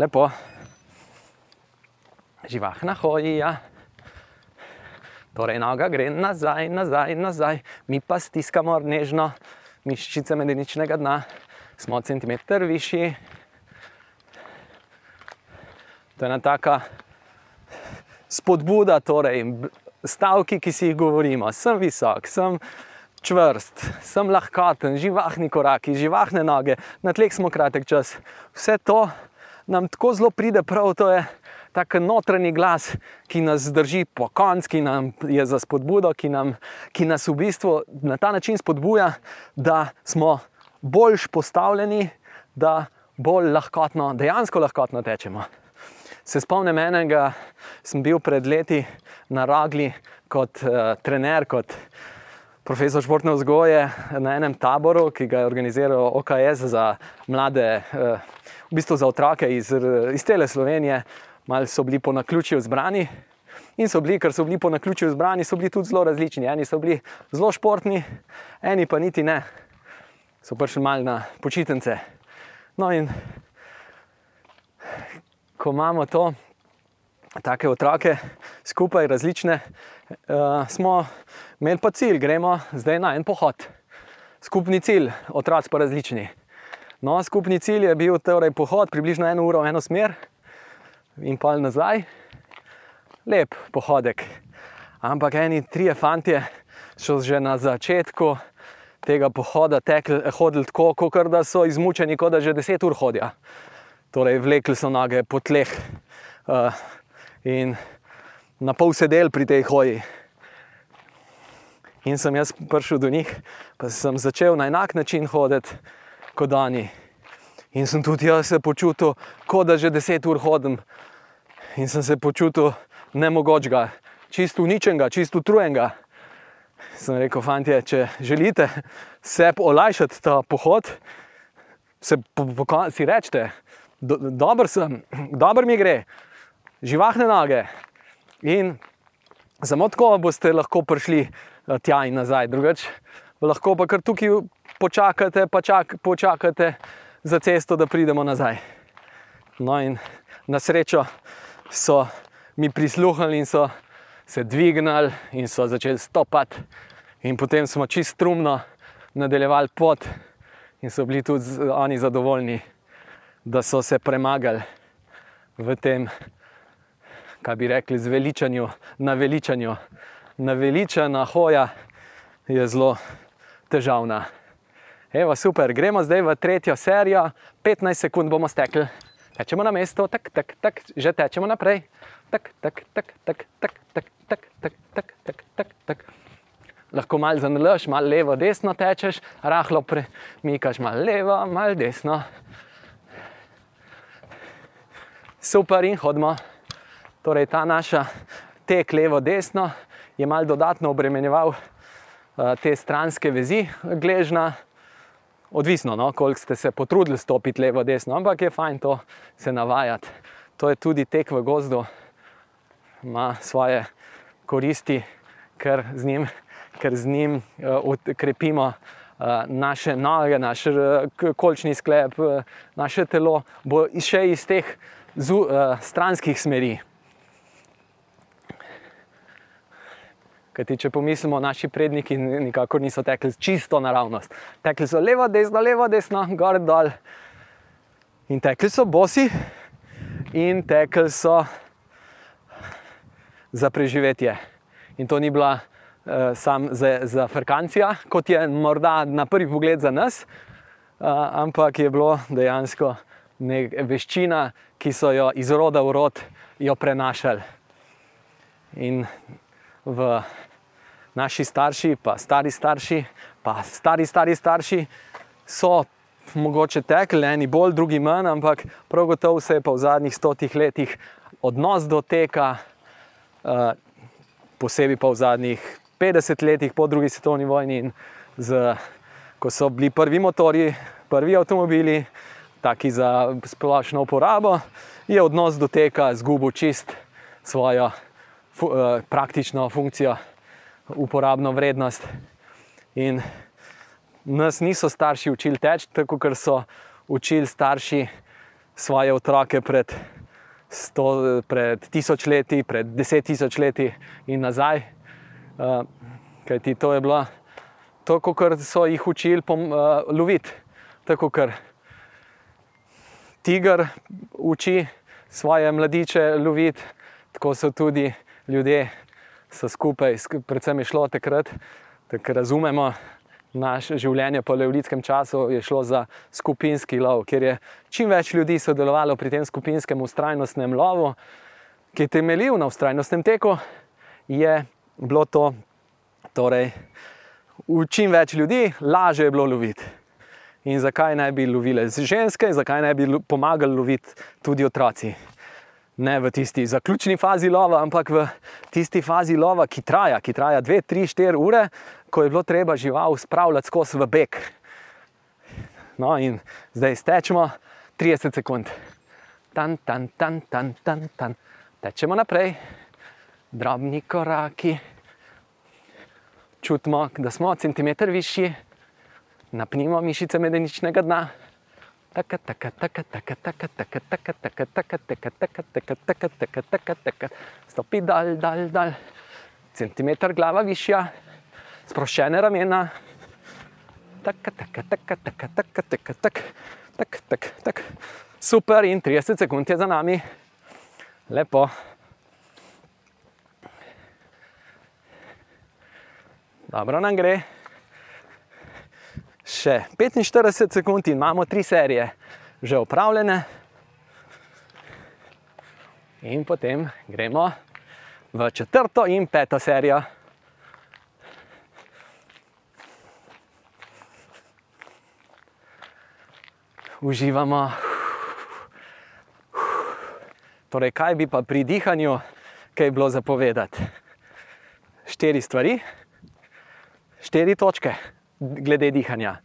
Lepo. Živahna hoja. Torej, noga gre nazaj, nazaj, nazaj, mi pa stiskamo nežno mišice medeničnega dna, smo centimeter višji. To je ena taka spodbuda, torej stavki, ki si jih govorimo. Sem visok, sem čvrst, sem lahkoten, živahni koraki, živahne noge, na tleh smo kratek čas. Vse to nam tako zelo pride prav, to je tak notranji glas, ki nas drži po koncu, ki nam je za spodbudo, ki, nam, ki nas v bistvu na ta način spodbuja, da smo boljš postavljeni, da bolj lahkotno, dejansko lahkotno tečemo. Se spomnim enega, sem bil pred leti na Ragli kot uh, trener, kot profesor športne vzgoje na enem taboru, ki ga je organiziral OKS za mlade, uh, v bistvu za otroke iz, iz cele Slovenije malo so bili po naključju zbrani. In so bili, ker so bili po naključju zbrani, so bili tudi zelo različni. Eni so bili zelo športni, eni pa niti ne, so prišli malo na počitnice. No, in ko imamo to, tako otroke, skupaj različne, uh, smo imeli pa cilj, gremo zdaj na en pohod. Skupni cilj, otroci pa različni. No, skupni cilj je bil torej pohod, približno eno uro v eno smer in pa nazaj, lep pohodek. Ampak eni trije fantje so že na začetku tega pohoda tekli, hodili tako, kot da so izmučeni, kot da že deset ur hodijo. Torej, vlekli so noge po tleh uh, in na pol sedel pri tej hoji. In sem jaz prišel do njih, pa sem začel na enak način hoditi kot oni. In sem tudi jaz se počutil, kot da že deset ur hodim. In sem se počutil nemogočega, čisto uničenega, čisto utrujenega. Sem rekel, fanti, če želite se olajšati ta pohod, se po, po, si rečete, do, dober sem, dobro mi gre, živahne noge. In samo tako boste lahko prišli eh, tja in nazaj, drugače lahko pa kar tukaj počakate, pa čak, počakate za cesto, da pridemo nazaj. No, in na srečo so mi prisluhnili in so se dvignili in so začeli stopati, in potem smo čist strumno nadaljevali pot, in so bili tudi oni zadovoljni, da so se premagali v tem, kaj bi rekli, zveličanju, na veličanju. Naveličana hoja je zelo težavna. Evo, super, gremo zdaj v tretjo serijo, 15 sekund bomo stekli. Tečemo na mesto, tak, tak, tak, že tečemo naprej. Tak, tak, tak, tak, tak, tak, tak, tak, tak, tak, tak, tak. Lahko malo zanalaš, malo levo, desno tečeš, rahlo premikaš, malo levo, malo desno. Super in hodimo. Torej, ta naša tek levo, desno je malo dodatno obremenjeval uh, te stranske vezi, gležna odvisno, no, koliko ste se potrudili stopiti levo, desno, ampak je fajn to se navajati. To je tudi tek v gozdu, ima svoje koristi, ker z njim, ker z njim uh, krepimo uh, naše noge, naš uh, kolčni sklep, uh, naše telo, bo še iz teh zu, uh, stranskih smeri. Kajti, če pomislimo, naši predniki nikakor niso tekli čisto naravnost. Tekli so levo, desno, levo, desno, gor dol. In tekli so bosi, in tekli so za preživetje. In to ni bila uh, sam za, za Frkancija, kot je morda na prvi pogled za nas, uh, ampak je bilo dejansko nek veščina, ki so jo iz roda v rod prenašali. In v naši starši, pa stari starši, pa stari, stari starši so mogoče tekli, eni bolj, drugi manj, ampak prav gotovo se je pa v zadnjih stotih letih odnos do teka, uh, posebej pa v zadnjih 50 letih po drugi svetovni vojni, z, ko so bili prvi motori, prvi avtomobili, taki za splošno uporabo, je odnos do teka zgubil čist svojo fu, uh, praktično funkcijo, uporabno vrednost. In nas niso starši učili teči, tako kot so učili starši svoje otroke pred, sto, pred tisoč leti, pred deset tisoč leti in nazaj. Uh, kajti to je bilo to, kar so jih učili uh, loviti. Tako kot tiger uči svoje mladiče loviti, tako so tudi ljudje so skupaj, predvsem je šlo takrat, da razumemo naše življenje po leolitskem času, je šlo za skupinski lov, kjer je čim več ljudi sodelovalo pri tem skupinskem ustrajnostnem lovu, ki je temeljil na ustrajnostnem teku, je bilo to, torej, v čim več ljudi, lažje je bilo loviti. In zakaj ne bi lovile ženske, zakaj ne bi pomagali loviti tudi otroci? Ne v tisti zaključni fazi lova, ampak v tisti fazi lova, ki traja, ki traja 2, 3, 4 ure, ko je bilo treba žival spravljati skozi v beg. No, in zdaj stečemo 30 sekund. Tan, tan, tan, tan, tan, tan. Tečemo naprej, drobni koraki, čutimo, da smo centimeter višji, napnimo mišice medeničnega dna taka, taka, taka, taka, taka, taka, taka, taka, taka, taka, taka, taka, taka, taka, taka, taka, stopi dal, dal, dal, centimeter glava višja, sproščene ramena, taka, taka, taka, taka, taka, taka, taka, taka, taka, taka. super in 30 sekund je za nami, lepo. Dobro nam gre še 45 sekund in imamo tri serije že upravljene. In potem gremo v četrto in peto serijo. Uživamo. Torej, kaj bi pa pri dihanju, kaj je bilo zapovedati? Štiri stvari, štiri točke glede dihanja.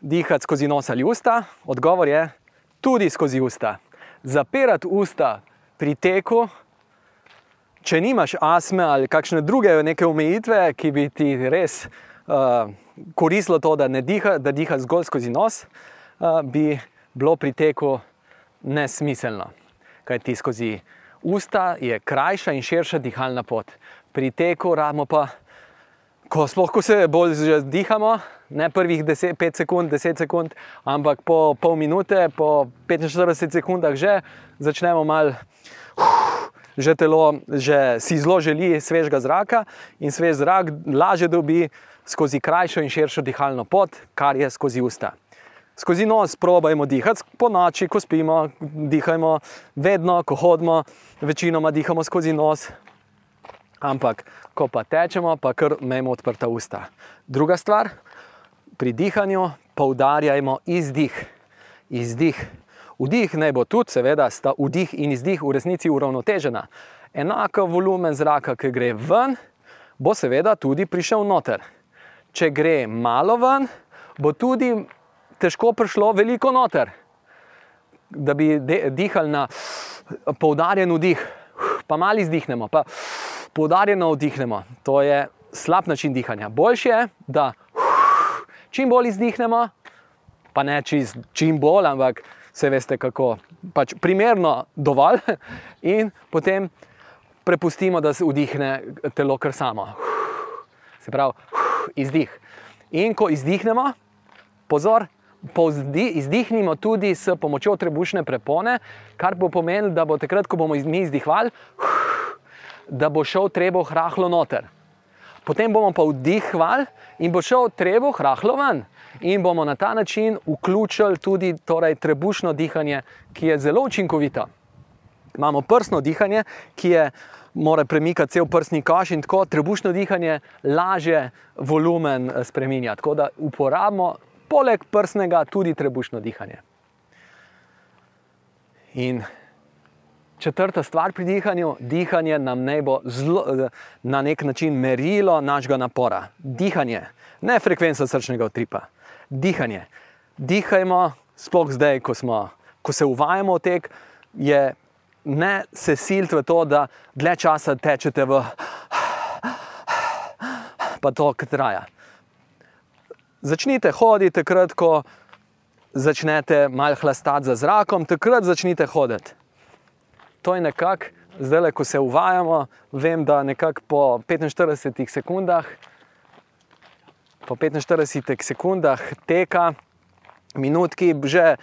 Dihati skozi nos ali usta, odgovor je tudi skozi usta. Zapirati usta pri teku, če nimaš astme ali kakšne druge omejitve, ki bi ti res uh, koristilo to, da ne diha, da diha zgolj skozi nos, uh, bi bilo pri teku nesmiselno. Kaj ti skozi usta je krajša in širša dihalna pot. Pri teku ramo pa ko sploh ko se bolj dihamo, ne prvih 5 sekund, 10 sekund, ampak po pol minute, po 45 sekundah že začnemo mal. Že telo že si zelo želi svežega zraka in svež zrak lažje dobi skozi krajšo in širšo dihalno pot, kar je skozi usta. Skozi nos probajmo dihati, po noči, ko spimo, dihajmo, vedno, ko hodimo, večinoma dihamo skozi nos, ampak ko pa tečemo, pa kar imamo odprta usta. Druga stvar, pri dihanju poudarjajmo izdih. izdih. Vdih naj bo tudi, seveda, sta vdih in izdih v resnici uravnotežena. Enako volumen zraka, ki gre ven, bo seveda tudi prišel noter. Če gre malo ven, bo tudi težko prišlo veliko noter. Da bi dihali na poudarjen vdih, pa malo izdihnemo. Pa poudarjeno vdihnemo. To je slab način dihanja. Boljše je, da čim bolj izdihnemo, pa ne čist, čim bolj, ampak vse veste, kako. Pač primerno dovolj, *laughs* in potem prepustimo, da se vdihne telo kar samo. Se pravi, izdih. In ko izdihnemo, pozor, izdihnimo tudi s pomočjo trebušne prepone, kar bo pomenilo, da bo takrat, ko bomo mi izdihvali, da bo šel trebuh rahlo noter. Potem bomo pa vdihvali in bo šel trebuh rahlo ven. In bomo na ta način vključili tudi torej, trebušno dihanje, ki je zelo učinkovito. Imamo prsno dihanje, ki je mora premikati cel prsni koš in tako trebušno dihanje lažje volumen eh, spremenja. Tako da uporabimo poleg prsnega tudi trebušno dihanje. In četrta stvar pri dihanju, dihanje nam ne bo zlo, eh, na nek način merilo našega napora. Dihanje, ne frekvenca srčnega utripa, dihanje. Dihajmo, sploh zdaj, ko, smo, ko se uvajamo v tek, je ne se silite v to, da dlje časa tečete v, pa to, kar traja. Začnite hoditi takrat, ko začnete malo hlastati za zrakom, takrat začnite hoditi. To je nekako, zdaj, ko se uvajamo, vem, da nekako po 45 sekundah, po 45 sekundah teka, minutki, že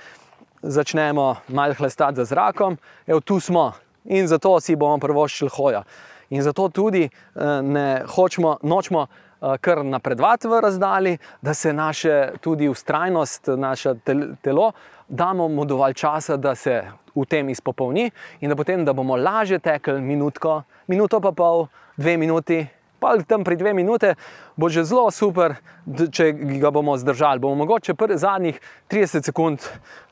začnemo malo hlastati za zrakom, evo tu smo in zato si bomo prvoščili hojo. In zato tudi eh, ne hočemo, nočemo kar napredovati v razdalji, da se naše tudi ustrajnost, naše telo, damo mu dovolj časa, da se v tem izpopolni in da potem, da bomo lažje tekli minutko, minuto pa pol, dve minuti. Pa tam pri dve minute bo že zelo super, če ga bomo zdržali. Bomo mogoče zadnjih 30 sekund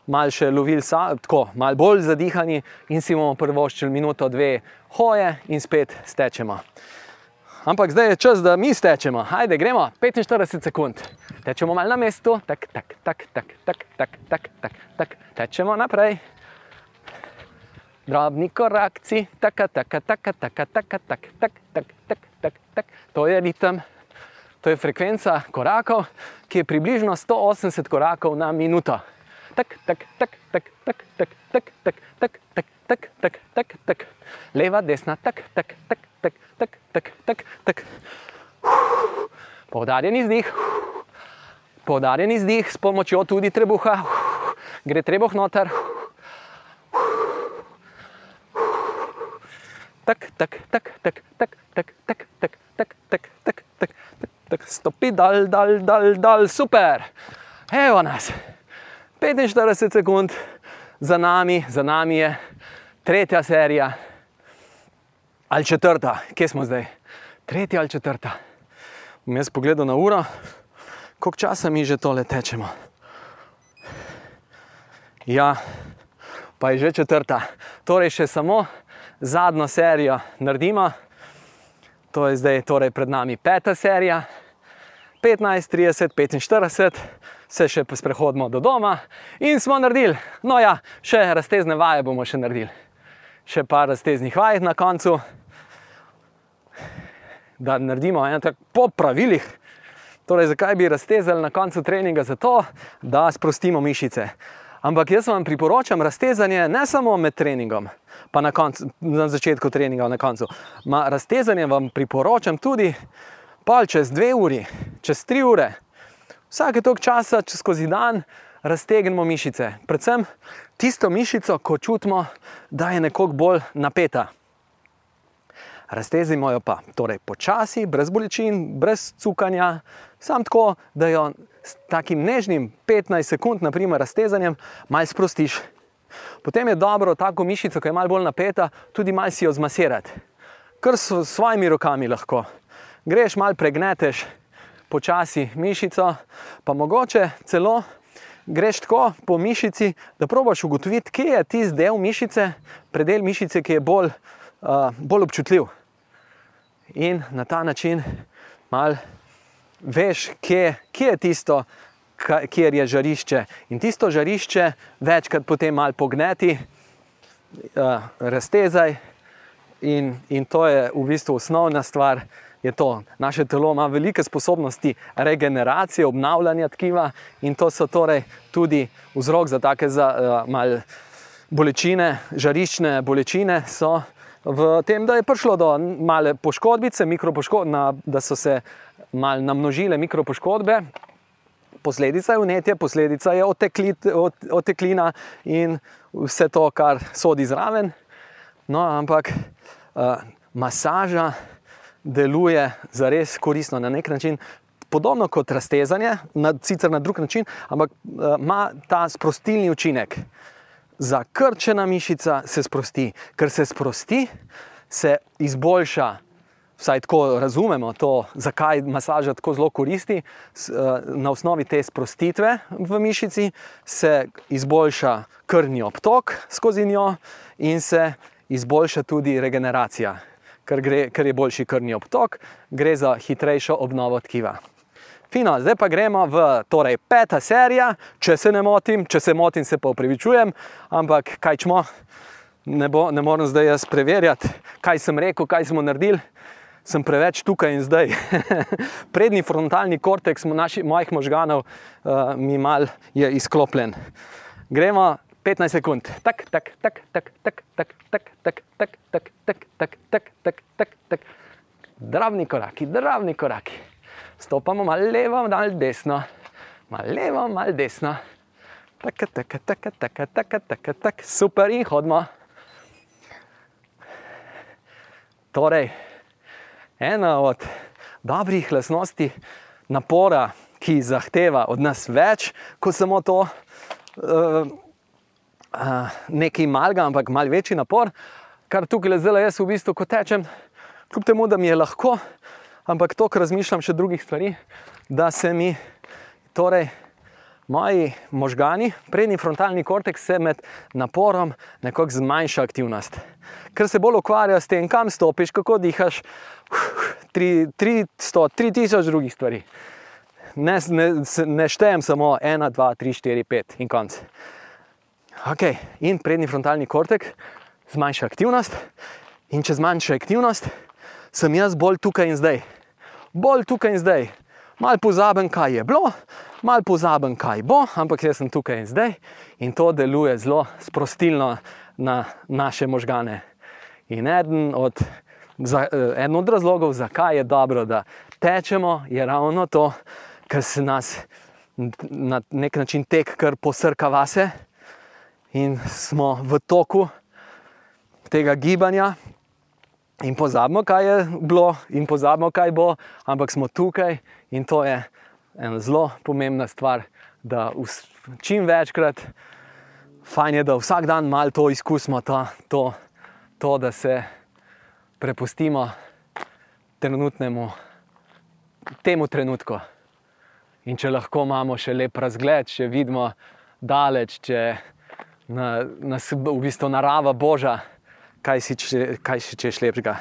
malo še lovili, tako malo bolj zadihani in si bomo prvoščili minuto, dve hoje in spet stečemo. Ampak zdaj je čas, da mi stečemo. Hajde, gremo 45 sekund. Tečemo malo na mestu, tak, tak, tak, tak, tak, tak, tak, tak, tak. tečemo naprej. Drobni korakci, taka, taka, taka, taka, taka, tak, tak, tak, tak, tak, tak. To je ritem, to je frekvenca korakov, ki je približno 180 korakov na minuto tak, tak, tak, tak, tak, tak, tak, tak, tak, tak, tak, tak, tak, tak, leva, desna, tak, tak, tak, tak, tak, tak, tak, tak. Poudarjen izdih, poudarjen izdih s pomočjo tudi trebuha, gre trebuh noter. Tak, tak, tak, tak, tak, tak, tak, tak, tak, tak, tak, tak, tak, stopi, dal, dal, dal, dal, super. Evo nas. 45 sekund za nami, za nami je tretja serija ali četrta, kje smo zdaj? Tretja ali četrta. Bom jaz pogledal na uro, koliko časa mi že tole tečemo. Ja, pa je že četrta. Torej, še samo zadnjo serijo naredimo. To je zdaj torej pred nami peta serija. 15, 30, 45 se še sprehodimo do doma in smo naredili. No, ja, še raztezne vaje bomo še naredili. Še par razteznih vaj na koncu, da naredimo eno tako po pravilih. Torej, zakaj bi raztezali na koncu treninga? Zato, da sprostimo mišice. Ampak jaz vam priporočam raztezanje ne samo med treningom, pa na, koncu, na začetku treninga, na koncu. Ma raztezanje vam priporočam tudi čez dve uri, čez tri ure, vsake toliko časa, če skozi dan raztegnemo mišice. Predvsem tisto mišico, ko čutimo, da je nekoliko bolj napeta. Raztezimo jo pa torej počasi, brez bolečin, brez cukanja, samo tako, da jo s takim nežnim 15 sekund, naprimer, raztezanjem, malo sprostiš. Potem je dobro tako mišico, ki je malo bolj napeta, tudi malo si jo zmasirati. Kar s svojimi rokami lahko. Greš, malo pregneteš, počasi mišico, pa mogoče celo greš tako po mišici, da probiš ugotoviti, kje je tisti del mišice, predel mišice, ki je bolj, uh, bolj občutljiv. In na ta način mal veš, kje, kje je tisto, kjer je žarišče. In tisto žarišče večkrat potem mal pogneti, uh, raztezaj. In, in to je v bistvu osnovna stvar, je to. Naše telo ima velike sposobnosti regeneracije, obnavljanja tkiva in to so torej tudi vzrok za take za, uh, bolečine, žariščne bolečine. V tem, da je prišlo do male poškodbice, na, da so se malo namnožile mikropoškodbe, posledica je vnetje, posledica je oteklit, ot, oteklina in vse to, kar sodi zraven. No, ampak uh, masaža deluje za res koristno na nek način. Podobno kot raztezanje, na, sicer na drug način, ampak uh, ima ta sprostilni učinek. Zakrčena mišica se sprosti, ker se sprosti, se izboljša vsaj tako razumemo, to, zakaj masaža tako zelo koristi. Eh, na osnovi te sprostitve v mišici se izboljša krvni obtok skozi njo in se izboljša tudi regeneracija, ker, gre, ker je boljši krvni obtok, gre za hitrejšo obnovo tkiva. Fino, zdaj pa gremo v torej, peta serija, če se ne motim, če se motim, se pa upravičujem, ampak kaj čmo, ne, bo, ne morem zdaj jaz preverjati, kaj sem rekel, kaj smo naredili sem preveč tukaj in zdaj. Prednji frontalni korteks naši, mojih možganov uh, mi mal je izklopljen. Gremo 15 sekund. Tak, tak, tak, tak, tak, tak, tak, tak, tak, tak, tak, tak, tak, tak, tak, tak. Drobni koraki, drobni koraki. Stopamo malo levo, malo desno, malo levo, malo desno. Tak, tak, tak, tak, tak, tak, tak, super in hodimo. Torej, ena od dobrih lasnosti napora, ki zahteva od nas več, kot samo to, uh, uh, nekaj malega, ampak malo večji napor, kar tukaj le zdaj jaz v bistvu ko tečem, kljub temu, da mi je lahko, ampak to, kar razmišljam še drugih stvari, da se mi torej. Moji možgani, prednji frontalni korteks, se med naporom nekako zmanjša aktivnost, ker se bolj ukvarja s tem, kam stopiš, kako dihaš, 300, 3000 drugih stvari. Ne, ne, ne štejem samo 1, 2, 3, 4, 5 in konc. Okay. In prednji frontalni kortek zmanjša aktivnost, in če zmanjša aktivnost, sem jaz bolj tukaj in zdaj. Bolj tukaj in zdaj. Mal pozaben, kaj je bilo, mal pozaben, kaj bo, ampak jaz sem tukaj in zdaj in to deluje zelo sprostilno na naše možgane. In eden od za, uh, en od razlogov, zakaj je dobro, da tečemo, je ravno to, ker se nas na nek način tek kar posrka vase in smo v toku tega gibanja. In pozabimo, kaj je bilo, in pozabimo, kaj bo, ampak smo tukaj in to je ena zelo pomembna stvar, da čim večkrat, fajn je, da vsak dan malo to izkusimo, to, to, to da se prepustimo trenutnemu, temu trenutku. In če lahko imamo še lep razgled, če vidimo daleč, če na, nas v bistvu narava boža, kaj si če, kaj si češ lepšega.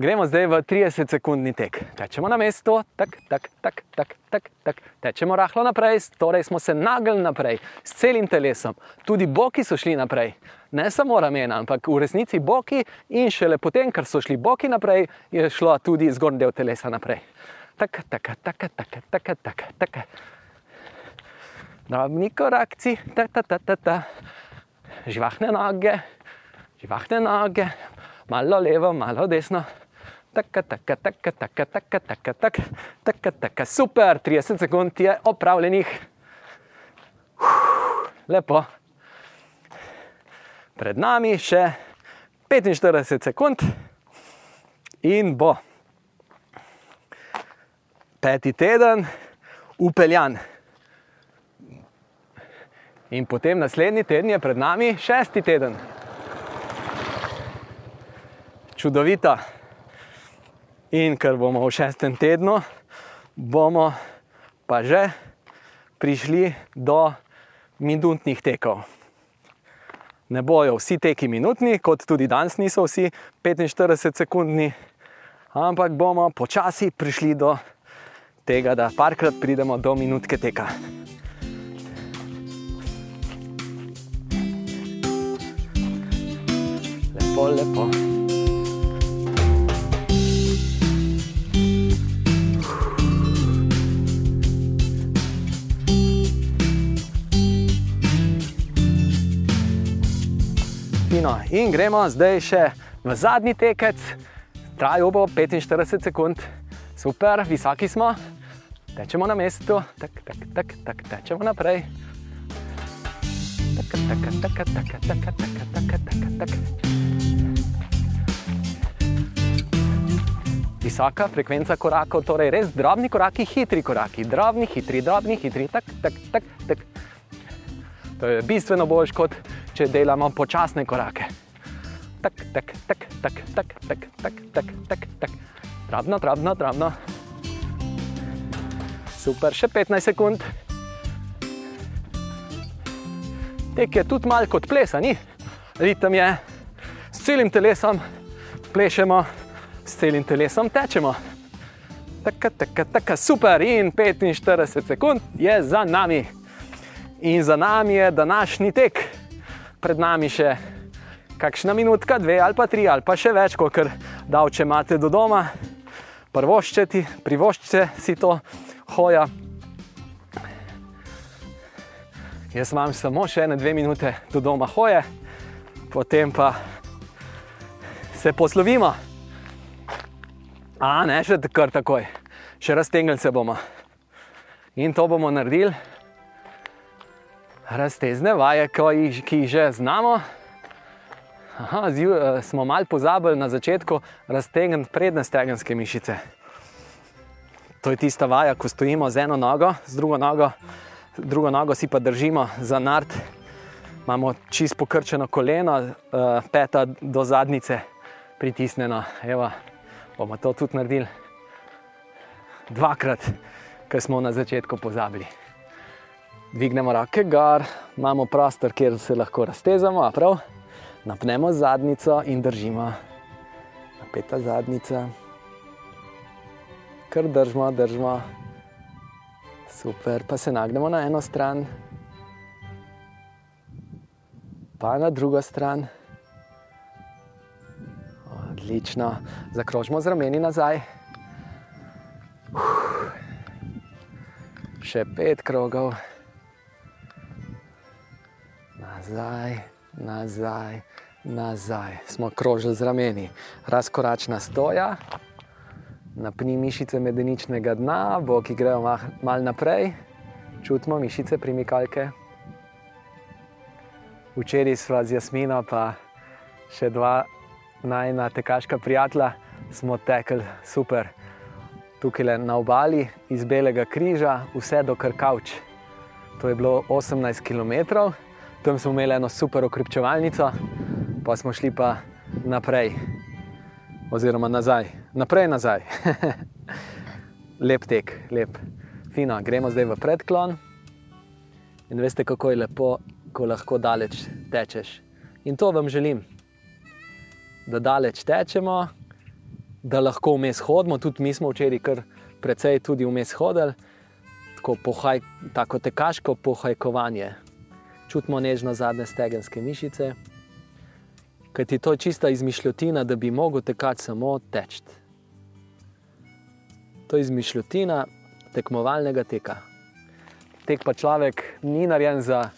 Gremo zdaj v 30-sekundni tek. Tečemo na mestu, tak, tak, tak, tak, tak, tak. tečemo rahlo naprej, torej smo se nagli naprej s celim telesom. Tudi boki so šli naprej, ne samo ramena, ampak v resnici boki in šele potem, ker so šli boki naprej, je šlo tudi zgornji del telesa naprej. Tak, tak, tak, tak, tak, tak, tak. Drobni korakci, ta, ta, ta, ta, ta. živahne noge, živahne noge, malo levo, malo desno. Taka, taka, taka, taka, taka, taka, taka, taka, taka, super, 30 sekund je opravljenih. Lepo. Pred nami še 45 sekund in bo peti teden upeljan. In potem naslednji teden je pred nami šesti teden. Čudovita. In ker bomo v šestem tednu, bomo pa že prišli do minutnih tekov. Ne bojo vsi teki minutni, kot tudi danes niso vsi 45 sekundni, ampak bomo počasi prišli do tega, da parkrat pridemo do minutke teka. Lepo, lepo. Fino. In gremo zdaj še v zadnji tekec, trajal bo 45 sekund, super, visoki smo, tečemo na mestu, tak, tak, tak, tak, tečemo naprej. Tak, tak, tak, tak, tak, tak, tak, tak, tak. visoka frekvenca korakov, torej res drobni koraki, hitri koraki, drobni, hitri, drobni, hitri, tak, tak, tak, tak. To je bistveno bolj kot če delamo počasne korake. Tak, tak, tak, tak, tak, tak, tak, tak, tak, tak. Drobno, drobno, drobno. Super, še 15 sekund. Tek je tudi malo kot ples, ni? Ritem je s celim telesom, plešemo, s celim telesom tečemo. Tako, tako, tako, super, in 45 sekund je za nami. In za nami je današnji tek, pred nami še kakšna minutka, dve ali pa tri, ali pa še več, kot da če imate do doma, prvoščeti, privoščite si to hoja. Jaz imam samo še ene dve minute do doma hoje, potem pa se poslovimo. A ne, še kar takoj, še raztegnili se bomo. In to bomo naredili, raztezne vaje, ki jih že znamo. Aha, zju, eh, smo malo pozabili na začetku raztegniti prednje stegenske mišice. To je tista vaja, ko stojimo z eno nogo, z drugo nogo, drugo nogo si pa držimo za nard. Imamo čisto pokrčeno koleno, eh, peta do zadnice pritisnjeno. Evo, bomo to tudi naredili dvakrat, ker smo na začetku pozabili. Dvignemo roke gor, imamo prostor, kjer se lahko raztezamo, prav. Napnemo zadnico in držimo. Napeta zadnica. Kar držimo, držimo. Super, pa se nagnemo na eno stran, pa na drugo stran. Odlično, zakrožimo z rameni nazaj. Uf. Še pet krogov. Nazaj, nazaj, nazaj. Smo krožili z rameni. Razkoračna stoja, napni mišice medeničnega dna, boki grejo malo naprej, čutimo mišice primikalke. Včeraj sva z Jasmino, pa še dva najna tekaška prijatelja, smo tekli super. Tukaj na obali iz Belega križa, vse do Krkavč. To je bilo 18 km, tam smo imeli eno super okrepčevalnico, pa smo šli pa naprej, oziroma nazaj, naprej nazaj. *laughs* lep tek, lep. Fino, gremo zdaj v predklon. In veste, kako je lepo, ko lahko daleč tečeš. In to vam želim, da daleč tečemo, da lahko vmes hodimo. Tudi mi smo včeraj kar precej tudi vmes hodili, tako, pohaj, tako tekaško pohajkovanje. Čutimo nežno zadnje stegenske mišice, ker ti to je čista izmišljotina, da bi mogel tekati samo teč. To je izmišljotina tekmovalnega teka. Tek pa človek ni narejen za.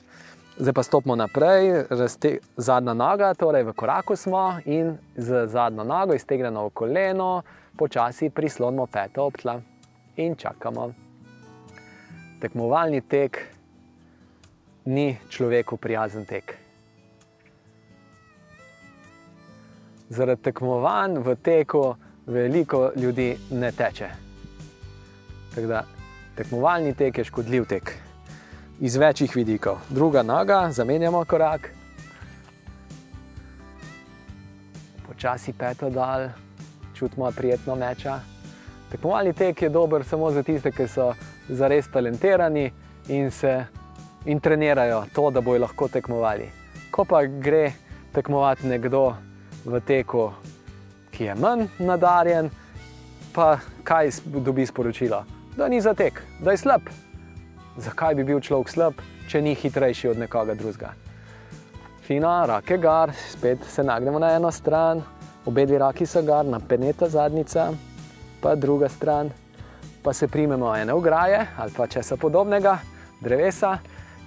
Zdaj pa stopimo naprej, razte, zadnja noga, torej v koraku smo in z zadnjo nogo iztegnjeno v koleno, počasi prislonimo peto ob tla in čakamo. Tekmovalni tek ni človeku prijazen tek. Zaradi tekmovanj v teku veliko ljudi ne teče. Da, tekmovalni tek je škodljiv tek iz večjih vidikov. Druga noga, zamenjamo korak, počasi peto dal, čutimo prijetno meča. Tekmovalni tek je dober samo za tiste, ki so zares talentirani in se in trenirajo to, da bojo lahko tekmovali. Ko pa gre tekmovati nekdo v teku, ki je manj nadarjen, pa kaj dobi sporočilo? Da ni za tek, da je slab. Zakaj bi bil človek slab, če ni hitrejši od nekoga drugega? Fino, roke gar, spet se nagnemo na eno stran, obe dve roki so gar, napeneta zadnica, pa druga stran, pa se primemo ene ograje ali pa česa podobnega, drevesa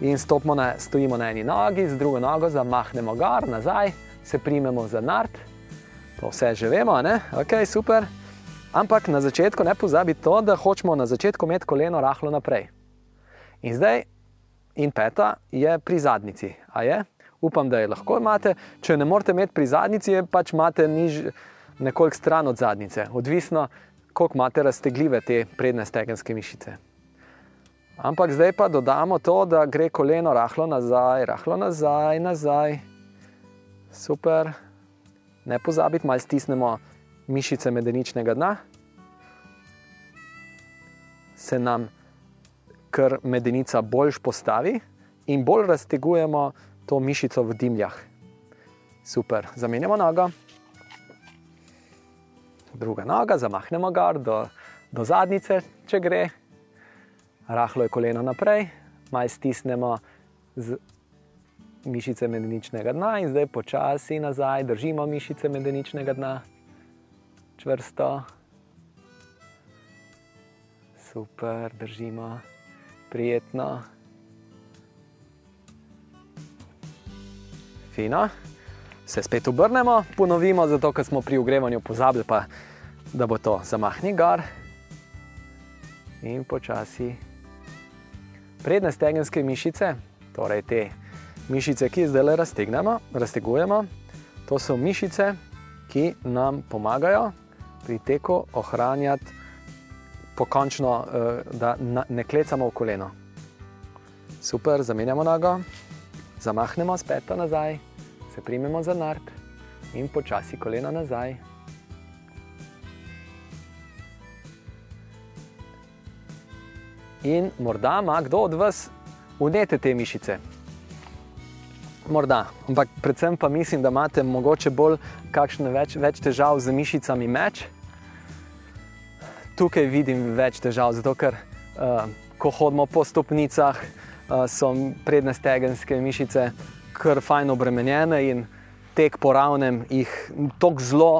in na, stojimo na eni nogi, z drugo nogo zamahnemo gar, nazaj, se primemo za nard. To vse že vemo, ne? ok, super. Ampak na začetku ne pozabi to, da hočemo na začetku imeti koleno rahlo naprej. In zdaj, in peta je pri zadnici. Upam, da je lahko imate. Če ne morete imeti pri zadnici, je pač imate niž, nekoliko stran od zadnice. Odvisno, koliko imate raztegljive te prednje stegenske mišice. Ampak zdaj pa dodamo to, da gre koleno rahlo nazaj, rahlo nazaj, nazaj. Super. Ne pozabite, malo stisnemo mišice medeničnega dna. Se nam kar medenica bolj postavi in bolj raztegujemo to mišico v dimljah. Super, zamenjamo nogo. Druga noga, zamahnemo gor do, do zadnice, če gre. Rahlo je koleno naprej, malo stisnemo z mišice medeničnega dna in zdaj počasi nazaj, držimo mišice medeničnega dna, čvrsto. Super, držimo, prijetno. Fino. Se spet obrnemo, ponovimo, zato ker smo pri ogrevanju pozabili, pa, da bo to zamahni gor in počasi. Predne stegenske mišice, torej te mišice, ki zdaj le raztegujemo, to so mišice, ki nam pomagajo pri teku ohranjati pokončno, eh, da ne klecamo v koleno. Super, zamenjamo nogo, zamahnemo spet pa nazaj se primemo za nard in počasi kolena nazaj. In morda ima kdo od vas unete te mišice. Morda, ampak predvsem pa mislim, da imate mogoče bolj kakšne več, več težav z mišicami meč. Tukaj vidim več težav, zato ker uh, ko hodimo po stopnicah, uh, so predne stegenske mišice kar fajn obremenjene in tek po ravnem jih tako zelo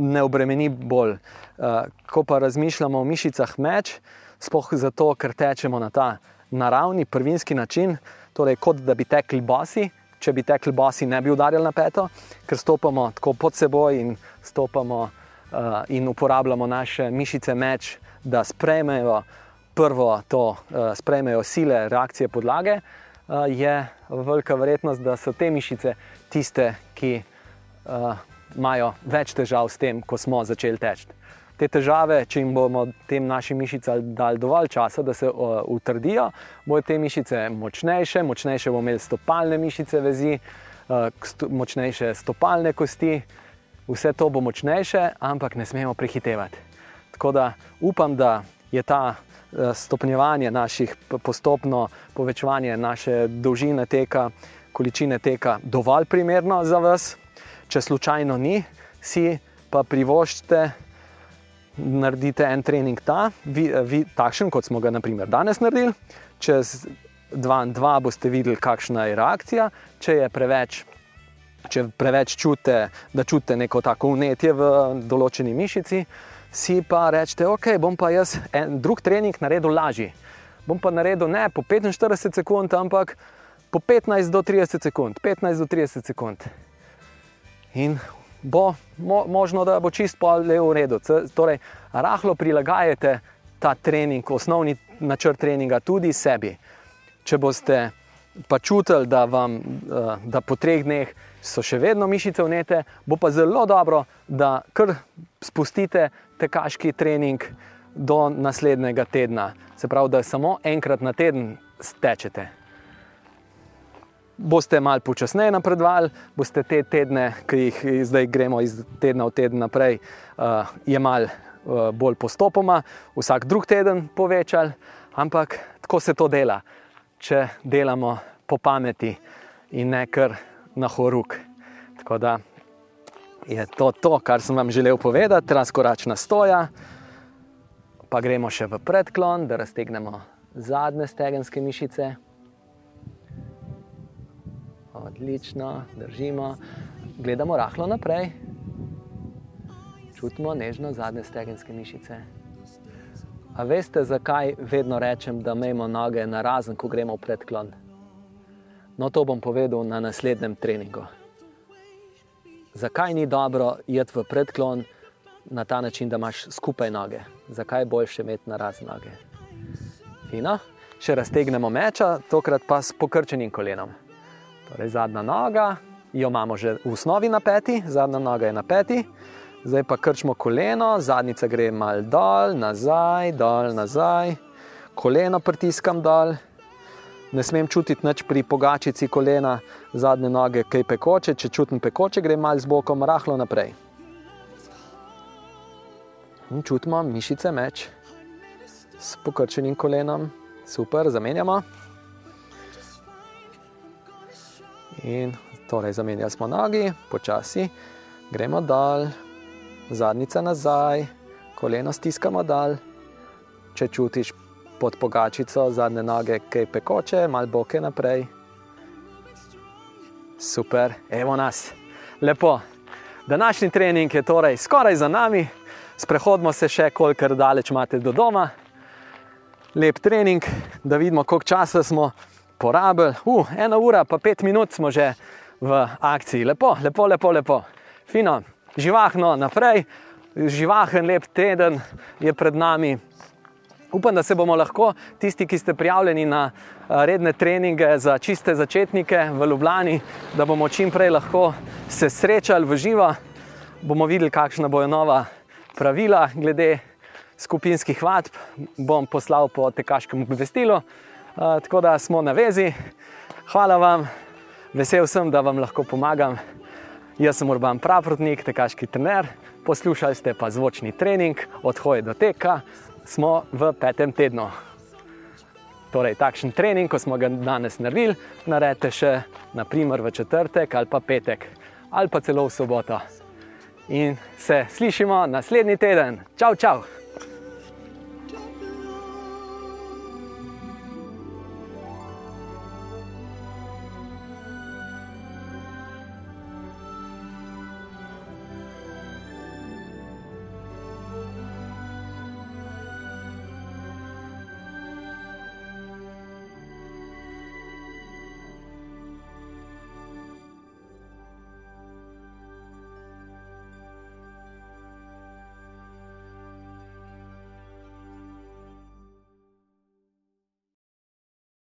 ne obremeni bolj. Uh, ko pa razmišljamo o mišicah meč, spoh zato, ker tečemo na ta naravni, prvinski način, torej kot da bi tekli bosi. Če bi tekli bosi, ne bi udarjali na peto, ker stopamo tako pod seboj in stopamo uh, in uporabljamo naše mišice meč, da sprejmejo prvo to, uh, sprejmejo sile, reakcije podlage. Uh, je velika verjetnost, da so te mišice tiste, ki imajo več težav s tem, ko smo začeli teči. Te težave, če jim bomo tem našim mišicam dali dovolj časa, da se uh, utrdijo, bodo te mišice močnejše, močnejše bomo imeli stopalne mišice vezi, uh, sto, močnejše stopalne kosti, vse to bo močnejše, ampak ne smemo prehitevati. Tako da upam, da je ta Eh, stopnjevanje naših, postopno povečevanje naše dolžine teka, količine teka, dovolj primerno za vas. Če slučajno ni, si pa privoščite, naredite en trening ta, vi, vi, takšen, kot smo ga naprimer, danes naredili. Čez dva in dva boste videli, kakšna je reakcija. Če je preveč, če preveč čutite, da čutite neko tako unetje v določeni mišici si pa rečete, ok, bom pa jaz en drug trening naredil lažji. Bom pa naredil ne po 45 sekund, ampak po 15 do 30 sekund. 15 do 30 sekund. In bo mo možno, da bo čisto le v redu. Torej, rahlo prilagajate ta trening, osnovni načrt treninga tudi sebi. Če boste pa čutili, da, vam, eh, da po treh dneh so še vedno mišice vnete, bo pa zelo dobro, da kar spustite tekaški trening do naslednjega tedna. Se pravi, da samo enkrat na teden stečete. Boste malo počasneje napredovali, boste te tedne, ki jih zdaj gremo iz tedna v teden naprej, uh, jemali uh, bolj postopoma, vsak drug teden povečali, ampak tako se to dela, če delamo po pameti in ne kar na horuk. Tako da je to, to, kar sem vam želel povedati, razkoračna stoja. Pa gremo še v predklon, da raztegnemo zadnje stegenske mišice. Odlično, držimo, gledamo rahlo naprej, čutimo nežno zadnje stegenske mišice. A veste, zakaj vedno rečem, da imamo noge na razen, ko gremo v predklon? No, to bom povedal na naslednjem treningu zakaj ni dobro iti v predklon na ta način, da imaš skupaj noge, zakaj je boljše imeti na razne noge. Fino. Še raztegnemo meča, tokrat pa s pokrčenim kolenom. Torej, zadnja noga, jo imamo že v osnovi na peti, zadnja noga je na peti, Zdaj pa krčimo koleno, zadnjica gre mal dol, nazaj, dol, nazaj, koleno pritiskam dol. Ne smem čutiti nič pri pogačici kolena, zadnje noge, kaj pekoče. Če čutim pekoče, gre mal z bokom rahlo naprej. In čutimo mišice meč s pokrčenim kolenom, super, zamenjamo. In torej zamenjali smo nogi, počasi gremo dol, zadnjica nazaj, koleno stiskamo dol. Če čutiš pod pogačico zadnje noge, kaj pekoče, malo boke naprej. Super, evo nas, lepo. Današnji trening je torej skoraj za nami, sprehodimo se še, kolikor daleč imate do doma. Lep trening, da vidimo, koliko časa smo porabili. Uh, ena ura, pa pet minut smo že v akciji. Lepo, lepo, lepo, lepo. Fino, živahno naprej, živahen, lep teden je pred nami. Upam, da se bomo lahko, tisti, ki ste prijavljeni na redne treninge za čiste začetnike v Ljubljani, da bomo čim prej lahko se srečali v živo, bomo videli, kakšna bojo nova pravila glede skupinskih vadb. Bom poslal po tekaškem obvestilu, tako da smo na vezi. Hvala vam, vesel sem, da vam lahko pomagam. Jaz sem Urban Pravrotnik, tekaški trener, poslušali ste pa zvočni trening od hoje do teka smo v petem tednu. Torej, takšen trening, ko smo ga danes naredili, naredite še naprimer v četrtek ali pa petek ali pa celo v soboto. In se slišimo naslednji teden. Čau, čau!